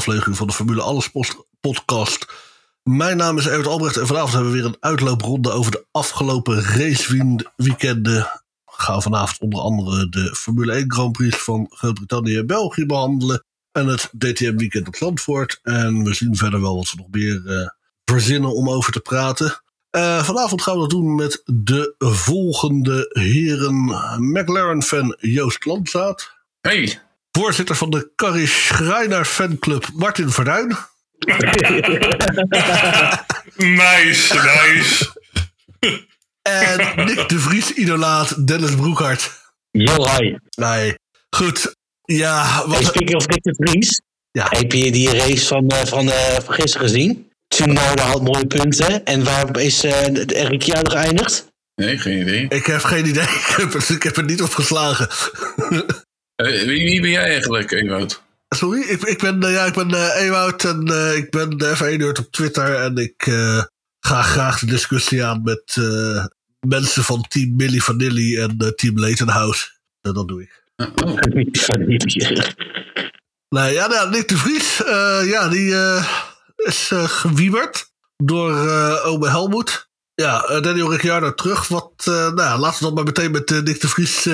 aflevering van de Formule Alles podcast. Mijn naam is Evert Albrecht en vanavond hebben we weer een uitloopronde over de afgelopen raceweekenden. We gaan vanavond onder andere de Formule 1 Grand Prix van Groot-Brittannië en België behandelen. En het DTM weekend op Zandvoort. En we zien verder wel wat we nog meer uh, verzinnen om over te praten. Uh, vanavond gaan we dat doen met de volgende heren. McLaren-fan Joost Landzaat. Hey. Voorzitter van de Carrie Schreiner fanclub Martin Verduin. nice, nice. En Nick de Vries idolaat Dennis Broekhart. Yo, hi. Nee. Goed. Ja, wat... Hey, speaking of Nick de Vries. Ja. Heb je die race van, uh, van, uh, van gisteren gezien? Tsunoda had mooie punten. En waar is uh, Erik Jaar geëindigd? Nee, geen idee. Ik heb geen idee. Ik heb, ik heb er niet op Uh, wie, wie, ben jij eigenlijk, Ewout? Sorry, ik, ik ben, uh, ja, ik ben uh, Ewout en ik ben even 1 op Twitter. En ik ga graag de discussie aan met mensen van Team Millie Vanilli en Team Leightonhouse. En dat doe ik. Oh. nee, ja, nou, Nick de Vries, ja, die is gewieberd door Ome Helmoet. Ja, uh, Daniel Ricciardo terug. Wat, uh, nou, laten we dan maar meteen met uh, Dick de Vries,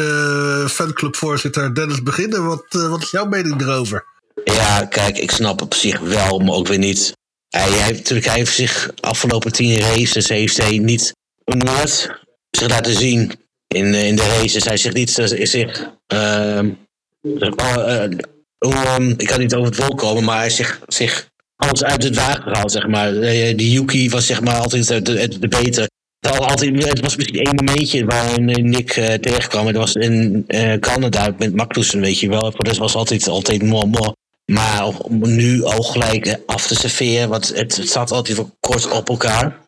fanclubvoorzitter Dennis beginnen. Wat, wat is jouw mening erover? Ja, kijk, ik snap op zich wel, maar ook weer niet. Hij, hij, natuurlijk, hij heeft zich afgelopen tien races heeft hij niet nooit zich laten zien in, in de races. Hij zegt niet zich. Uh, ik kan niet over het volk komen, maar hij zich, zich alles uit het wagen gehaald, zeg maar. Eh, de Yuki was zeg maar altijd de, de, beter. Het, altijd, het was misschien één momentje waarin Nick uh, tegenkwam. Dat was in uh, Canada met Magnussen, weet je wel. Voor dat was altijd, altijd mooi. Maar nu al gelijk af te serveren, want het, het zat altijd wel kort op elkaar.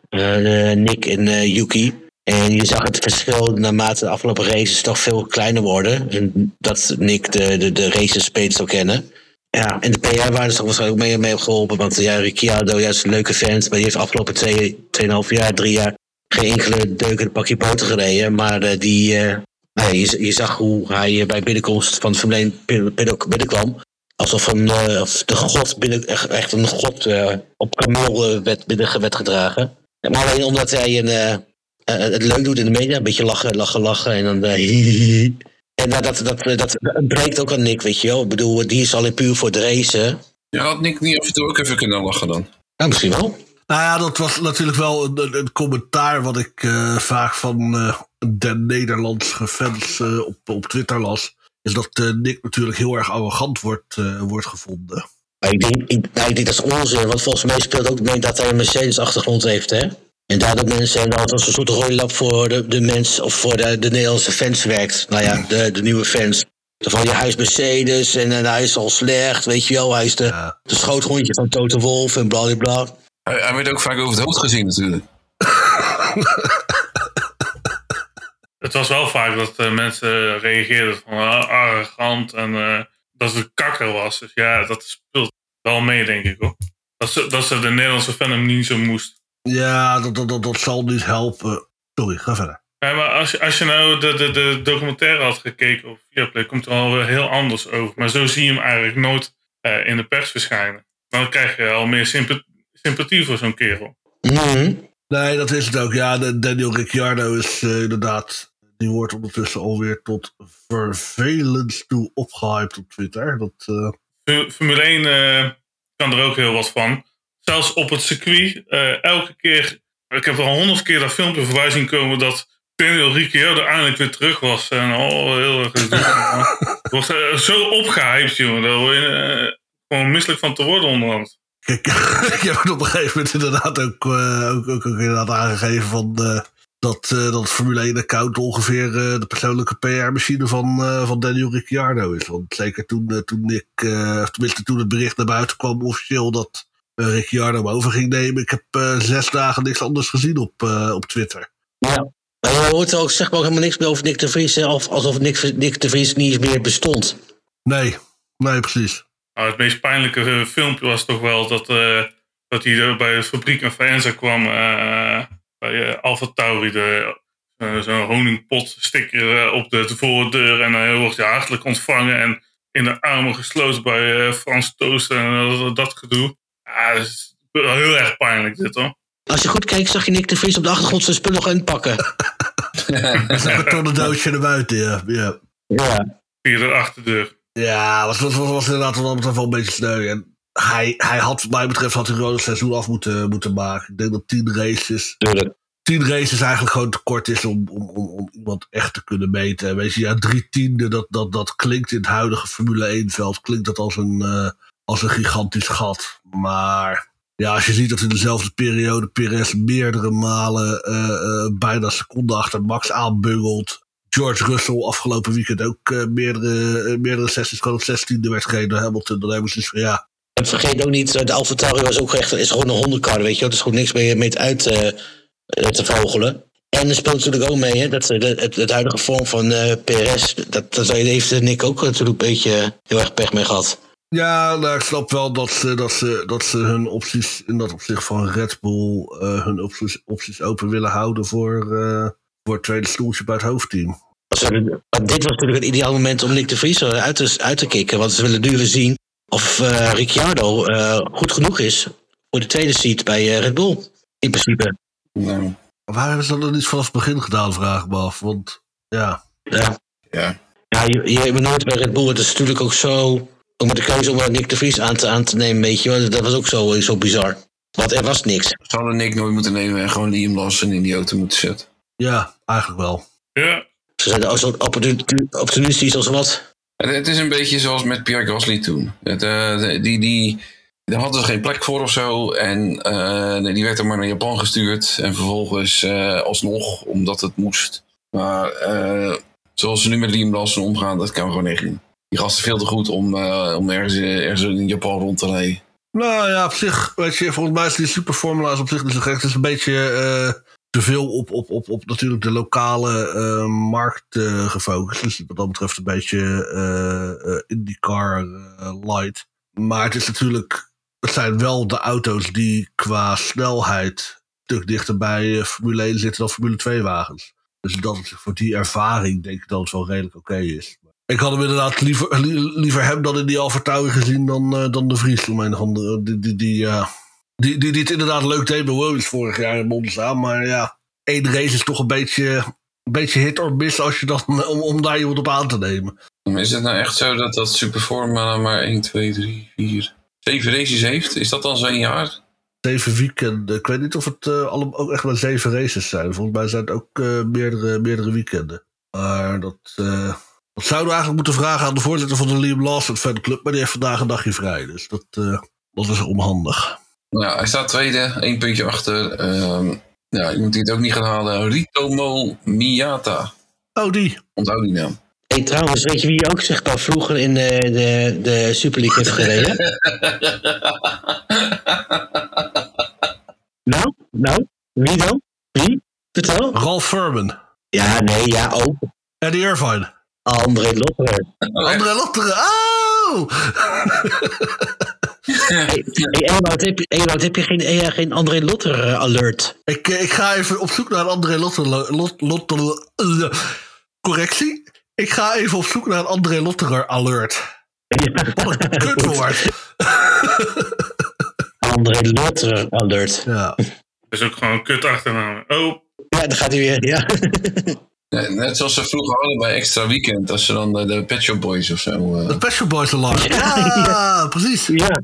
Nick en Yuki. En je zag het verschil naarmate de afgelopen races toch veel kleiner worden. En dat Nick de, de, de races beter zou kennen. Ja, en de is toch waarschijnlijk ook mee, mee geholpen. Want ja, Ricciardo, juist een leuke vent. Maar die heeft afgelopen twee, tweeënhalf jaar, drie jaar geen enkele deuk pakje boter gereden. Maar uh, die, uh, je, je, zag hoe hij bij binnenkomst van Formule 1 binnenkwam. Alsof een, de god binnen, echt een god op kameel werd, binnen, werd gedragen. Maar alleen omdat hij een, het leuk doet in de media. Een beetje lachen, lachen, lachen. En dan En dat, dat, dat, dat breekt ook aan Nick, weet je wel. Ik bedoel, die is alleen puur voor het racen. Ja, had Nick niet af en toe ook even kunnen lachen dan? Ja, misschien wel. Nou ja, dat was natuurlijk wel een, een commentaar wat ik uh, vaak van uh, de Nederlandse fans uh, op, op Twitter las. Is dat Nick natuurlijk heel erg arrogant wordt, wordt gevonden. ik denk, ik, nou, ik denk dat is onzin, want volgens mij speelt ook mee dat hij een Mercedes-achtergrond heeft, hè? En daardoor mensen dan als een soort rooilap voor de, de mens of voor de, de Nederlandse fans werkt. Nou ja, de, de nieuwe fans. Van ja, hij is Mercedes en, en hij is al slecht, weet je wel. Hij is de, ja. de schoothondje van Toto Wolf en bla bla. Hij, hij werd ook vaak over het hoofd gezien natuurlijk. het was wel vaak dat uh, mensen reageerden van uh, arrogant en uh, dat het kakker was. Dus ja, dat speelt wel mee, denk ik hoor. Dat ze, dat ze de Nederlandse fan hem niet zo moest ja, dat, dat, dat, zal niet helpen. Sorry, ga verder. Ja, maar als, je, als je nou de, de, de documentaire had gekeken op Viaplay, komt er al heel anders over. Maar zo zie je hem eigenlijk nooit uh, in de pers verschijnen. Dan krijg je al meer sympathie voor zo'n kerel. Mm Nee, dat is het ook. Ja, de Daniel Ricciardo is uh, inderdaad... Die wordt ondertussen alweer tot vervelend toe opgehyped op Twitter. Dat, uh... Formule 1 kan er ook heel wat van zelfs op het circuit, uh, elke keer. Ik heb al honderd keer dat filmpje voorbij zien komen dat Daniel Ricciardo eindelijk weer terug was. En oh, heel erg. Het was uh, zo opgehyped, jongen. Daar word je uh, gewoon misselijk van te worden onderhand. Ik, ik heb het op een gegeven moment inderdaad ook, ook, ook, ook, inderdaad aangegeven van dat, uh, dat Formule 1-account ongeveer uh, de persoonlijke PR-machine van, uh, van Daniel Ricciardo is. Want zeker toen, toen ik, tenminste toen het bericht naar buiten kwam officieel dat Ricciardo over ging nemen. Ik heb uh, zes dagen niks anders gezien op, uh, op Twitter. Ja, maar je hoort ook, zeg maar ook helemaal niks meer over Nick de Vries. Of, alsof Nick, Nick de Vries niet meer bestond. Nee, nee, precies. Nou, het meest pijnlijke filmpje was toch wel dat, dat hij bij de fabriek in Faenza kwam. bij Alfa Tauri, zo'n honingpot sticker op de, de voordeur. En hij wordt je hartelijk ontvangen. En in de armen gesloten bij eh, Frans Toost en dat, dat gedoe. Ja, dat is heel erg pijnlijk dit hoor. Als je goed kijkt, zag je Nick de Vries op de achtergrond zijn spullen gaan inpakken. Met een kartonnen doosje naar buiten, ja. ja. Ja. Via de achterdeur. Ja, was, was, was, was inderdaad wat dat betreft wel een beetje sneu. En hij, hij had, wat mij betreft, had hij gewoon het seizoen af moeten, moeten maken. Ik denk dat tien races, Tuurlijk. tien races eigenlijk gewoon te kort is om, om, om, om iemand echt te kunnen meten. En weet je, ja, drie tiende, dat, dat, dat klinkt in het huidige Formule 1-veld, klinkt dat als een, eh, als een gigantisch gat. Maar ja, als je ziet dat in dezelfde periode Perez meerdere malen eh, eh, bijna een seconde achter Max aanbungelt. George Russell afgelopen weekend ook eh, meerdere, meerdere sessies, gewoon op 16e werd door Hamilton. Dan hebben ze zoiets van ja, En vergeet ook niet, de Alfa Tauri was ook echt, is gewoon een hondenkar, weet je wel. Er is gewoon niks mee, mee uit te vogelen. En er speelt natuurlijk ook mee, hè, dat het, het huidige vorm van eh PRS, dat, dat heeft Nick ook natuurlijk een beetje heel erg pech mee gehad. Ja, nou, ik snap wel dat ze, dat, ze, dat ze hun opties in dat opzicht van Red Bull eh, hun opties, opties open willen houden voor, eh, voor het tweede stoeltje bij het hoofdteam. Dit was natuurlijk het ideaal moment om Nick de Vries eh, uit te, uit te kicken. Want ze willen nu weer zien of eh, Ricciardo eh, goed genoeg is voor de tweede seat bij eh, Red Bull. In principe. Nou, Waar hebben ze dat dan niet vanaf het begin gedaan, vraag ik me af. Want ja, Ja, ja. ja je, je hebt nooit bij Red Bull. Het is natuurlijk ook zo. Met de keuze om eh, Nick de Vries aan te, aan te nemen, weet je wel. Dat was ook zo, zo bizar. Want er was niks. Ze hadden Nick nooit moeten nemen en gewoon Liam Lawson in die auto moeten zetten. ja, eigenlijk wel. Ja, Ze zijn zo opportun- opportunistisch als wat. Het, het is een beetje zoals met Pierre Gasly toen. Het, eh, die, die, daar hadden ze geen plek voor of zo. En eh, die werd dan maar naar Japan gestuurd. En vervolgens eh, alsnog, omdat het moest. Maar eh, zoals ze nu met Liam Lawson omgaan, dat kan gewoon echt niet. Die gast is veel te goed om, eh, om ergens, ergens in Japan rond te rijden. Nou ja, op zich, weet je, volgens mij is die superformula's op zich gek. Het is een beetje eh, te veel op, op, op, op natuurlijk de lokale eh, markt gefocust. Dus wat dat betreft een beetje IndyCar light. Maar het is natuurlijk, het zijn wel de auto's die qua snelheid een stuk dichter bij Formule 1 zitten dan Formule 2 wagens. Dus dat voor die ervaring denk ik dat het wel redelijk oké is. Ik had hem inderdaad liever, li- liever hem dan in die Tauri gezien dan, eh, dan de Vries. Om een of andere, die, die, die, ja, die, die, die het inderdaad leuk deed bij Williams vorig jaar in Monza. Maar ja, één race is toch een beetje, een beetje hit or miss als je dan, om, om daar iemand op aan te nemen. Is het nou echt zo dat dat Superforma maar 1, 2, 3, 4, 7 races heeft? Is dat dan zo'n jaar? Zeven weekenden. Ik weet niet of het eh, allemaal ook echt maar zeven races zijn. Volgens mij zijn het ook eh, meerdere, meerdere weekenden. Maar dat, eh, dat zouden we eigenlijk moeten vragen aan de voorzitter van de Liam Lawson fanclub. Maar die heeft vandaag een dagje vrij. Dus dat, eh, dat is onhandig. Nou, hij staat tweede, één puntje achter. Ehm ja, iemand die het ook niet gaat halen. Ritomo Miyata. Oh, die. Onthoud die naam. Hey, trouwens, weet je wie ook zich daar vroeger in de, de, de Super League heeft gereden? nou, nou, wie dan? Wie? Vertel. Ralph Furman. Ja, nee, ja, ook. Eddie Irvine. André Lotterer. André Lotteren. Oh! Hey, hey, Ewout, heb, heb je geen, eh, geen André Lotterer alert? ik, eh, ik ga even op zoek naar een André Lotteren. Lot, eh, correctie. Ik ga even op zoek naar een André Lotterer alert. Wat een kutwoord. André Lotterer alert. Ja. dat is ook gewoon een kut achternaam. Oh, Ja, daar gaat hij weer. Ja. Net zoals ze vroeger hadden bij Extra Weekend. Als ze dan de, de Pet Shop Boys of zo. eh, De Pet Shop Boys alarm. Ja, Ja, precies. ja.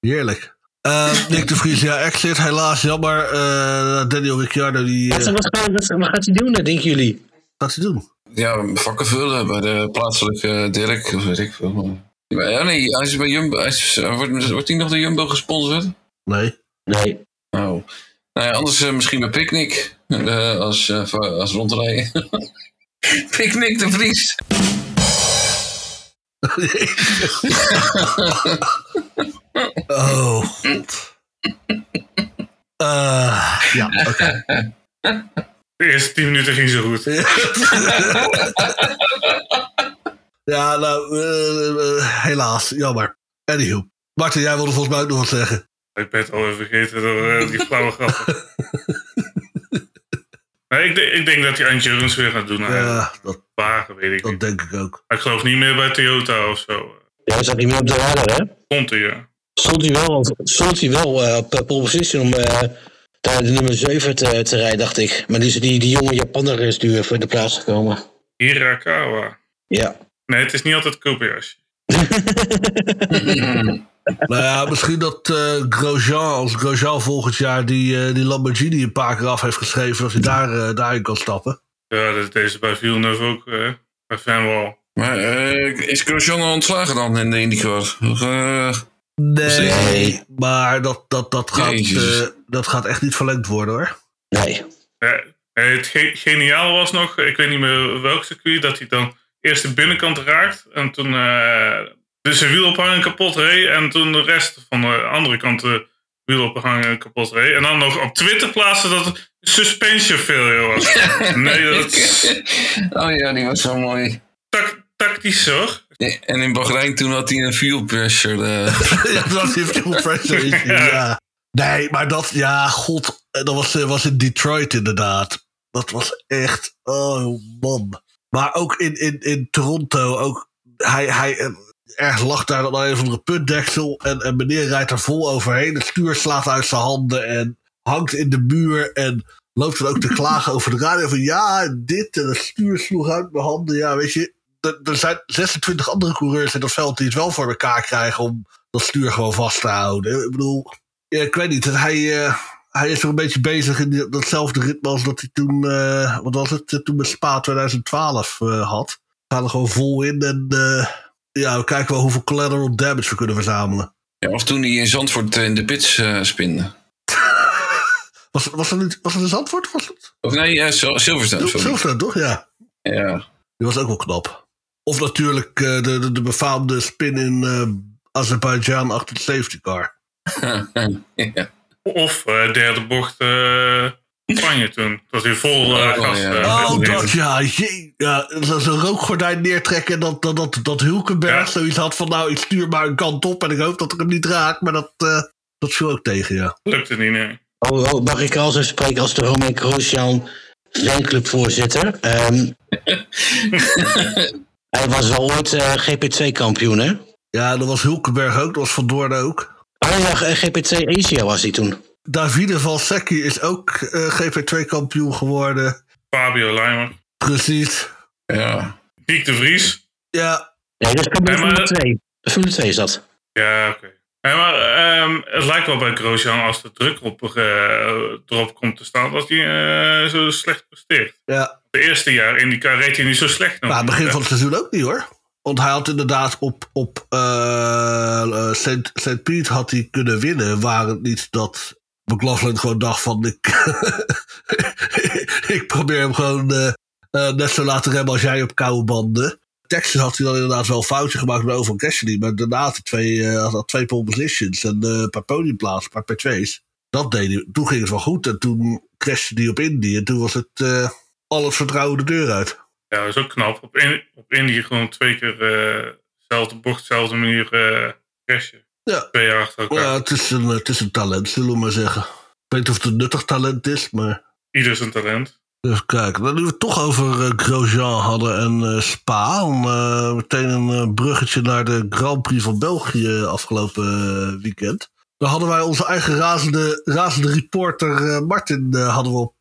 Heerlijk. Eh, Nick de Vries, ja, exit. Helaas, jammer. Eh, Daniel Ricciardo, die Wat, eh, wat, gaat- wat, wat gaat hij doen, denken jullie? gaat hij doen. Ja, vakken vullen bij de plaatselijke Dirk. Of weet ik veel. Maar ja, nee, hij is bij Jumbo. Hij is, wordt, wordt hij nog door Jumbo gesponsord? Nee. Nee. Nou, nou ja, anders eh, misschien bij Picnic. eh, als, eh, als rondrijden. Picnic de Vries. oh, god. Eh, ja, oké. de eerste 10 minuten ging zo goed. ja, nou, eh, eh, helaas, jammer. Anywho. Martin, jij wilde volgens mij ook nog wat zeggen. Ik ben het al even vergeten door eh, die flauwe grappen. nee, ik, denk- ik denk dat hij Antje Jurgens weer gaat doen. Ja, Ja. dat, Wagen, weet ik dat niet. denk ik ook. Maar ik geloof niet meer bij Toyota of zo. Ja, hij zat niet meer op de radar, hè? Komt hij, ja. Stond hij wel, stond hij wel eh, op pole position om eh, daar de nummer 7 te, te rijden, dacht ik. Maar die, die, die jonge Japanner is nu voor de plaats gekomen. Hirakawa. Ja. Nee, het is niet altijd Kobayashi. Nou ja, misschien dat eh, Grosjean, als Grosjean volgend jaar die, eh, die Lamborghini een paar keer af heeft geschreven, dat hij daar, eh, daarin kan stappen. Ja, dat is deze bij Villeneuve ook. eh bij Fanwall. Maar eh, is Grosjean al ontslagen dan in de IndyCar? Eh, Nee, Nee. maar dat, dat, dat, gaat, eh, dat gaat echt niet verlengd worden hoor. Nee. Ja, eh, het ge geniaal was nog, ik weet niet meer welk circuit, dat hij dan eerst de binnenkant raakt. En toen eh dus zijn wielophanger kapot reed. En toen de rest van de andere kant de wielophanger kapot reed. En dan nog op Twitter plaatsen dat het suspension failure was. nee, dat is oh ja, die was zo mooi. tak- tactisch hoor. En in Bahrein toen had hij een fuel pressure. eh. ja, dat heeft full pressure issue, ja. Nee, maar dat, ja, god, eh, dat was, eh, was in Detroit inderdaad. Dat was echt, oh man. Maar ook in, in, in Toronto, ook, hij, hij, ergens lag daar dan een van de puntdeksel en, en meneer rijdt er vol overheen. Het stuur slaat uit zijn handen en hangt in de muur en loopt dan ook te klagen over de radio van ja, dit en het stuur sloeg uit mijn handen. Ja, weet je, er, zijn 26 andere coureurs in dat veld die het wel voor elkaar krijgen om dat stuur gewoon vast te houden. Ik bedoel, ja, ik weet niet, hij, eh, hij is er een beetje bezig in die- datzelfde ritme als dat hij toen, eh, wat was het, eh, toen met Spa 2012 eh, had. We gaan er gewoon vol in en ja, we kijken wel hoeveel collateral damage we kunnen verzamelen. Ja, of toen hij in Zandvoort in de pits spinde. Was, was, er niet, was het een Zandvoort? Was? Of nee, uh, Silverstone, sorry. Zilverstone, toch? Ja. Ja. Die was ook wel knap. Of natuurlijk eh, de, de, de befaamde spin in eh Azerbeidzjan achter de safety car. ja. Of eh, derde bocht eh Spanje toen. Dat hij vol Oh, gas... ja. Oh, dat ja. Jee, ja zo- Zo'n rookgordijn neertrekken en dat, dat, dat, dat Hulkenberg Ja. zoiets had van... nou, ik stuur maar een kant op en ik hoop dat ik hem niet raak. Maar dat, eh, dat viel ook tegen, ja. Lukte niet, nee. Oh, oh, mag ik al zo spreken als de Romain Grosjean fanclubvoorzitter? Ehm hij was wel ooit eh, GP2-kampioen, hè? Ja, dat was Hulkenberg ook. Dat was Van Doorn ook. Oh ja, eh, GP2 Asia was hij toen. Davide Valsecchi is ook eh, GP2-kampioen geworden. Fabio Leimer. Precies. ja. Piek de Vries. Ja, Nee, dat is Formule 2. De Formule 2 is dat. Ja, oké. Maar ehm, het lijkt wel bij Grosjean als de druk op, eh, erop komt te staan dat hij eh, zo slecht presteert. ja. Het eerste jaar in die car reed hij niet zo slecht. nog. Maar aan het begin van het seizoen ook niet hoor. Want hij had inderdaad op, op eh, eh, St. St. Piet had hij kunnen winnen. Waar het niet dat McLaughlin gewoon dacht van ik, ik probeer hem gewoon net zo laten remmen als jij op koude banden. Texas had hij dan inderdaad wel een foutje gemaakt met over Cassidy. Maar daarna had hij twee, eh, had hij twee pole positions en eh, een paar podiumplaatsen, een paar P2's. Dat deed hij. Toen ging het wel goed. En toen crashte hij op Indy. En toen was het eh, al het vertrouwen de deur uit. Ja, dat is ook knap. Op, in, op Indy gewoon twee keer dezelfde bocht, dezelfde manier crashen. Ja. Twee jaar achter elkaar. Ja, het is, een, het is een talent, zullen we maar zeggen. Ik weet niet of het een nuttig talent is, maar... Ieder zijn talent. Kijken. Nou, nu we het toch over eh, Grosjean hadden en eh, Spa. Om eh, meteen een bruggetje naar de Grand Prix van België afgelopen weekend. Daar hadden wij onze eigen razende, razende reporter Martin hadden we op,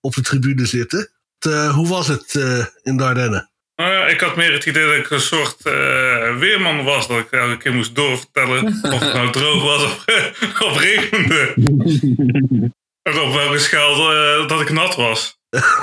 op de tribune zitten. Hoe was het in de Ardennen? Nou ja, ik had meer het idee dat ik een soort weerman was. Dat ik elke keer moest doorvertellen of het nou droog was of, of regende. En op welke schaal eh, dat ik nat was.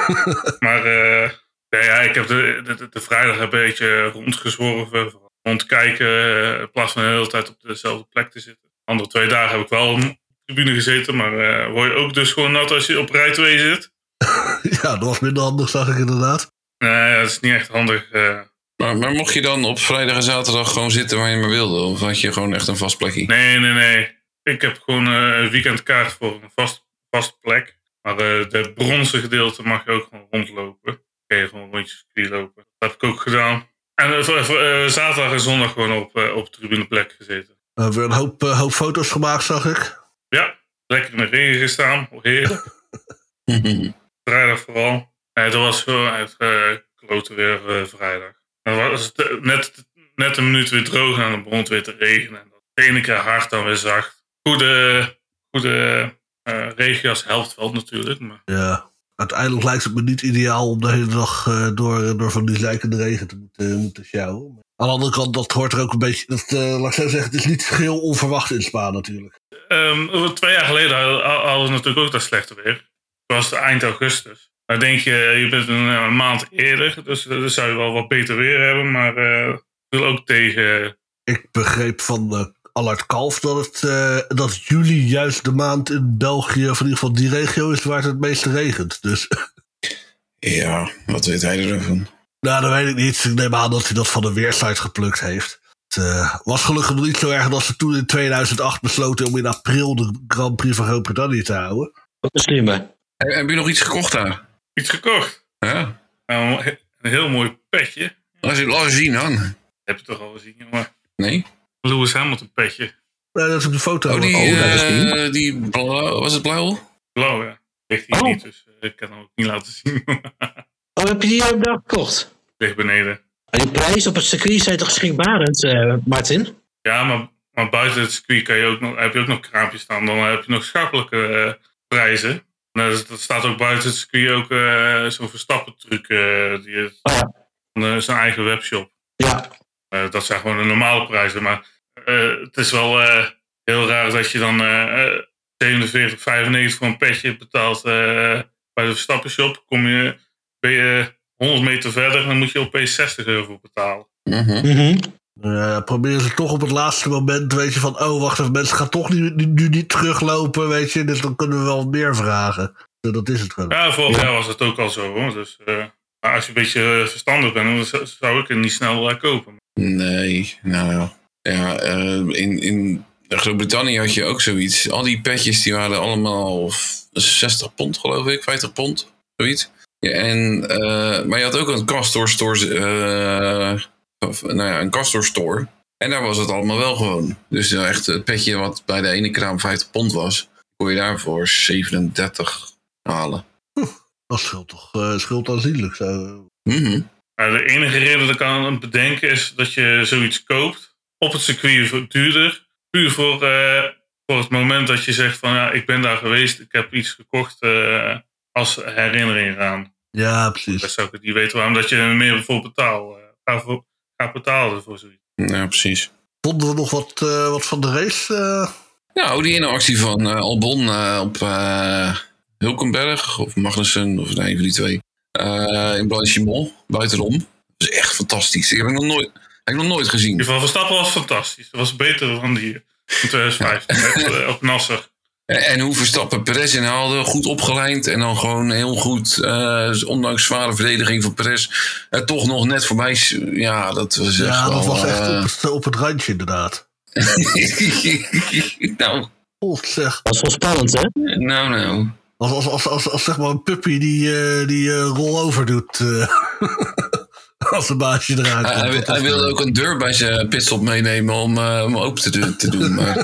maar eh, ja, ja, ik heb de, de, vrijdag een beetje rondgezworven. Rondkijken eh, in plaats van de hele tijd op dezelfde plek te zitten. De andere twee dagen heb ik wel op de tribune gezeten. Maar eh, word je ook dus gewoon nat als je op rij 2 zit? ja, dat was minder handig, zag ik inderdaad. Nee, dat is niet echt handig. eh. Maar, maar mocht je dan op vrijdag en zaterdag gewoon zitten waar je maar wilde? Of had je gewoon echt een vast plekje? Nee, nee, nee. Ik heb gewoon een weekendkaart voor een vast, vaste plek. Maar eh de bronzen gedeelte mag je ook gewoon rondlopen. Kun je gewoon rondjes circuit lopen. Dat heb ik ook gedaan. En eh, eh, zaterdag en zondag gewoon op, eh, op tribuneplek gezeten. Uh, weer een hoop, uh, hoop foto's gemaakt, zag ik. Ja, lekker in de regen gestaan. Heerlijk. vrijdag vooral. Het was gewoon het uh, klote weer vrijdag. Dan was net, net een minuut weer droog en dan begon het weer te regenen. De ene keer hard, dan weer zacht. Goede, goede regenjas helpt wel natuurlijk. Maar... Ja, uiteindelijk lijkt het me niet ideaal om de hele dag door, door van die zijkende regen te moeten, moeten sjouwen. Aan de andere kant, dat hoort er ook een beetje. Dat, uh, laat ik zo zeggen, het is niet geheel onverwacht in Spa natuurlijk. Um, twee jaar geleden hadden we natuurlijk ook dat slechte weer. Het was eind augustus. Dan denk je, je bent een, een maand eerder, dus dan zou je wel wat beter weer hebben, maar uh, wil ook tegen. Ik begreep van uh, Allard Kalf dat, het, uh, dat juli juist de maand in België, of in ieder geval die regio is waar het het meeste regent. Dus. Ja, wat weet hij ervan? Nou, dat weet ik niet. Ik neem aan dat hij dat van de weersite geplukt heeft. Het uh, was gelukkig nog niet zo erg dat ze toen in 2008 besloten om in april de Grand Prix van Groot-Brittannië te houden. Wat een slimme. Heb je nog iets gekocht daar? Iets gekocht? Ja. Nou, een heel mooi petje. Laat je zien dan. Heb je toch al gezien, jongen? Nee. Lewis Hamilton petje. Nee, dat is op de foto. Oh, die, oh, uh, die blauw, was het blauw? Blauw, ja. Ligt hier oh. niet, dus ik kan hem ook niet laten zien. oh, heb je die ook daar gekocht? Ligt beneden. En die prijs op het circuit zijn toch schrikbarend, uh, Martin? Ja, maar, maar buiten het circuit kan je ook nog, heb je ook nog kraampjes staan. Dan heb je nog schappelijke uh, prijzen. Dat, dat staat ook buiten het circuit ook uh, zo'n Verstappen-truc. die is, oh, ja. zijn eigen webshop. Ja. dat zijn gewoon de normale prijzen. Maar het is wel heel raar dat je dan 47,95 voor een petje betaalt bij de Verstappen-shop. Kom je, ben je 100 meter verder, dan moet je opeens 60 euro betalen. Mm -hmm. Uh, proberen ze toch op het laatste moment, weet je, van oh, wacht even, mensen gaan toch nu, nu, niet teruglopen, weet je, dus dan kunnen we wel meer vragen. Dus dat is het gewoon. Ja, vorig jaar was het ook al zo, hoor. Dus uh, als je een beetje verstandig bent, dan zou ik het niet snel uh, kopen. Nee, nou ja, in, in Groot-Brittannië had je ook zoiets. Al die petjes die waren allemaal 60 pond, geloof ik, 50 pond, zoiets. Ja, en, uh, maar je had ook een Castor Store, uh, of, nou ja, een Castor Store. En daar was het allemaal wel gewoon. Dus uh, echt het petje wat bij de ene kraam 50 pond was, kon je daarvoor 37 halen. dat scheelt toch uh, scheelt aanzienlijk zo. Mm -hmm. de enige reden dat ik aan bedenken is dat je zoiets koopt op het circuit duurder. Puur voor, voor het moment dat je zegt van ja, ik ben daar geweest, ik heb iets gekocht als herinnering aan. Ja, precies. Dat zou ik niet weten waarom dat je er meer voor betaalt. Ga, voor, ga betalen voor zoiets. Ja, precies. Vonden we nog wat, uh, wat van de race? Uh... Nou, die ene actie van uh, Albon op Hulkenberg of Magnussen, of nee, een van die twee. in Blanchimont, buitenom. Dat is echt fantastisch. Die heb ik nog nooit, heb ik nog nooit gezien. Die van Verstappen was fantastisch. Dat was beter dan die in 2005 ja. op Nasser. En hoe Verstappen Perez inhaalde, goed opgelijnd. En dan gewoon heel goed, uh, ondanks zware verdediging van Perez, uh, toch nog net voorbij. Ja, dat was echt Ja, dat wel, was echt uh, op, het, op het randje inderdaad. nou. God zeg. Dat is wel spannend, hè? Nou, nou. Als, als, als, als, als zeg maar een puppy die, die roll-over doet. als een baasje eruit komt. Hij, hij wilde ook een deur bij zijn pitstop meenemen om, om open te doen. Te doen maar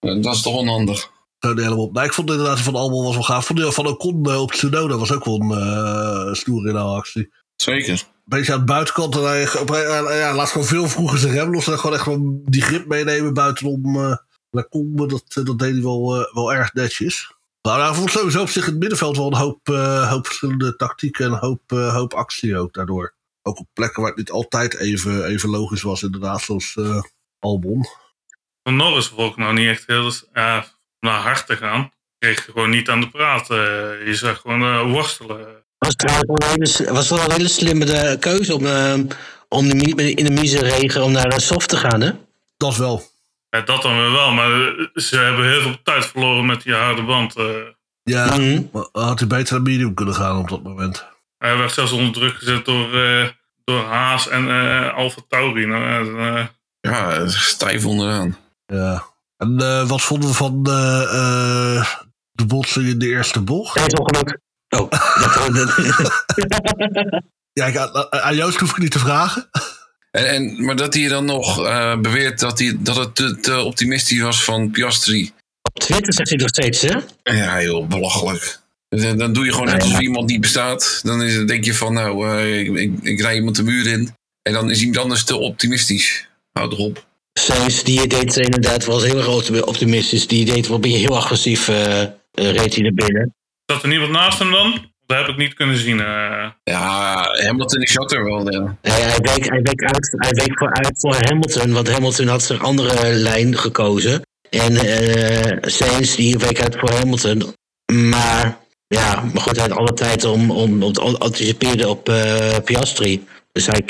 dat is toch onhandig. Zo helemaal. Nou, ik vond inderdaad van Albon was wel gaaf. Vond van Ocon op Tsunoda was ook wel een uh, stoer in actie. Zeker. Een beetje aan de buitenkant. En hij, op, ja, laat gewoon veel vroeger zijn rem los. En gewoon echt gewoon die grip meenemen buitenom. Uh, dat, dat deed hij wel, uh, wel erg netjes. Maar nou, vond sowieso op zich het middenveld wel een hoop, uh, hoop verschillende tactieken en een hoop, uh, hoop actie ook daardoor. Ook op plekken waar het niet altijd even, even logisch was, inderdaad, zoals uh, Albon. Van Norris vond ik nou niet echt heel ja, naar hart te gaan. Kreeg je gewoon niet aan de praat. Uh, je zag gewoon uh, worstelen. Was het was wel een hele slimme de keuze om, uh, om de, in de miseregen om naar soft te gaan, hè? Dat wel. Ja, dat dan weer wel, maar ze hebben heel veel tijd verloren met die harde band. Ja, mm -hmm. had hij beter naar medium kunnen gaan op dat moment. Hij werd zelfs onder druk gezet door, door Haas en Alfa Tauri. Nou, ja, stijf onderaan. Ja. En uh, wat vonden we van uh, de botsing in de eerste bocht? Dat is ongeluk. Oh. ja, ik, aan Joost hoef ik niet te vragen. En, en, maar dat hij dan nog uh, beweert dat, hij, dat het te, te, optimistisch was van Piastri. Op Twitter zegt hij nog steeds, hè? Ja, joh, belachelijk. Dan doe je gewoon net alsof iemand niet bestaat. Dan is, denk je van, nou, uh, ik, ik, ik rij iemand de muur in. En dan is iemand anders te optimistisch. Houd erop. Sainz, die deed inderdaad was heel erg optimistisch. Die deed wel beetje heel agressief, uh, reed hij naar binnen. Zat er niemand naast hem dan? Dat heb ik niet kunnen zien. Uh... Ja, Hamilton is zat er wel. Ja. Hij, hij, week, hij, week uit, hij week vooruit voor Hamilton, want Hamilton had zijn andere lijn gekozen. En uh, Sainz die week uit voor Hamilton. Maar ja, maar goed, hij had alle tijd om, om, om te anticiperen op uh, Piastri. Dus hij,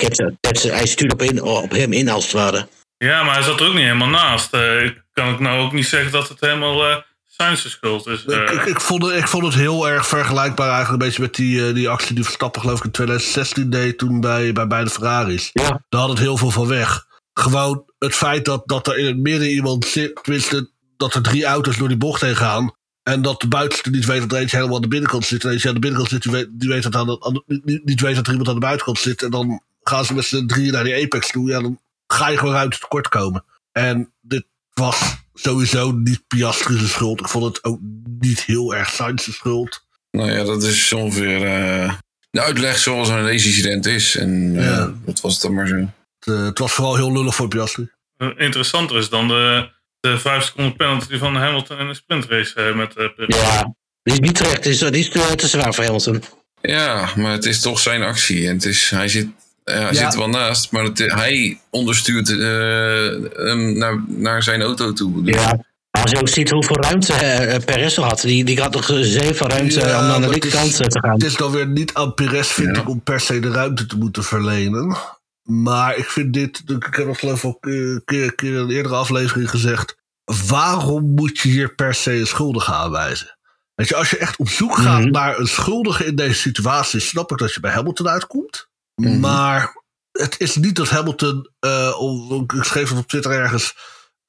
hij stuurde op, in, op hem in als het ware. Ja, maar hij zat er ook niet helemaal naast. Uh, kan ik nou ook niet zeggen dat het helemaal uh, zijn schuld is. Uh. Ik, ik, ik, vond het, ik vond het heel erg vergelijkbaar eigenlijk een beetje met die, die actie die Verstappen geloof ik in 2016 deed toen bij, bij beide Ferraris. Ja. Daar had het heel veel van weg. Gewoon het feit dat, dat er in het midden iemand zit, tenminste dat er drie auto's door die bocht heen gaan. En dat de buitenste niet weet dat er eentje helemaal aan de binnenkant zit. En eentje aan de binnenkant zit, die weet, die weet dat, aan de, aan de, niet, niet weet dat er iemand aan de buitenkant zit. En dan gaan ze met z'n drieën naar die apex toe. Ja, dan ga je gewoon ruimte tekort komen. En dit was sowieso niet Piastri's schuld. Ik vond het ook niet heel erg Sainz's schuld. Nou ja, dat is ongeveer uh, de uitleg zoals een race-incident is. En uh, ja. dat was het dan maar zo. Het, uh, het was vooral heel lullig voor Piastri. Interessanter is dan de, de vijf seconden penalty van Hamilton in de sprintrace met Perez. Ja, die is niet terecht. Die is, die is te, te zwaar voor Hamilton. Ja, maar het is toch zijn actie. En het is, hij zit ja, hij ja. zit er wel naast, maar het, hij onderstuurt uh, hem naar, naar zijn auto toe. Dus. Ja, als je ook ziet hoeveel ruimte uh, Perez had, die, die had nog zeven ruimte ja, om aan de linkerkant te gaan. Het is dan weer niet aan Perez, vind ja. ik, om per se de ruimte te moeten verlenen. Maar ik vind dit, ik heb dat geloof ik ook een keer, keer in een eerdere aflevering gezegd. Waarom moet je hier per se een schuldige aanwijzen? Weet je, als je echt op zoek gaat mm -hmm. naar een schuldige in deze situatie, snap ik dat je bij Hamilton uitkomt. Mm -hmm. Maar het is niet dat Hamilton, uh, ik schreef het op Twitter ergens,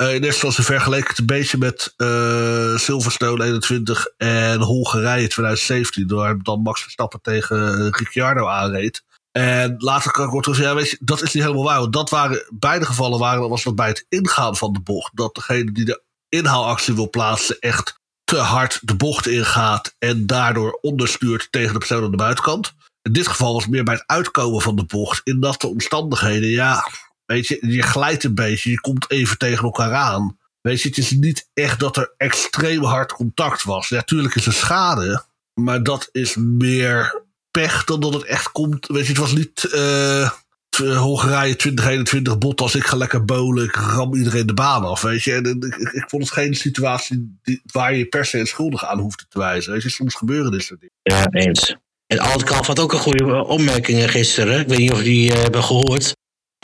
uh, in eerste instantie vergeleken het een beetje met uh, Silverstone 21 en Hongarije 2017, door dan Max Verstappen tegen Ricciardo aanreed. En later kan ik ook terug zeggen, ja, weet je, dat is niet helemaal waar. Want dat waren, beide gevallen waren, was dat bij het ingaan van de bocht. Dat degene die de inhaalactie wil plaatsen echt te hard de bocht ingaat en daardoor onderstuurt tegen de persoon aan de buitenkant. In dit geval was het meer bij het uitkomen van de bocht. In dat de omstandigheden, ja, weet je, je glijdt een beetje, je komt even tegen elkaar aan. Weet je, het is niet echt dat er extreem hard contact was. Natuurlijk is er schade, maar dat is meer pech dan dat het echt komt. Weet je, het was niet uh, Hongarije 2021 bot als ik ga lekker bowlen, ik ram iedereen de baan af. Weet je, en, ik, vond het geen situatie die, waar je per se een schuldige aan hoeft te wijzen. Weet je, soms gebeuren dit soort dingen. Ja, eens. En Altkamp had ook een goede opmerking gisteren. Ik weet niet of jullie uh, hebben gehoord.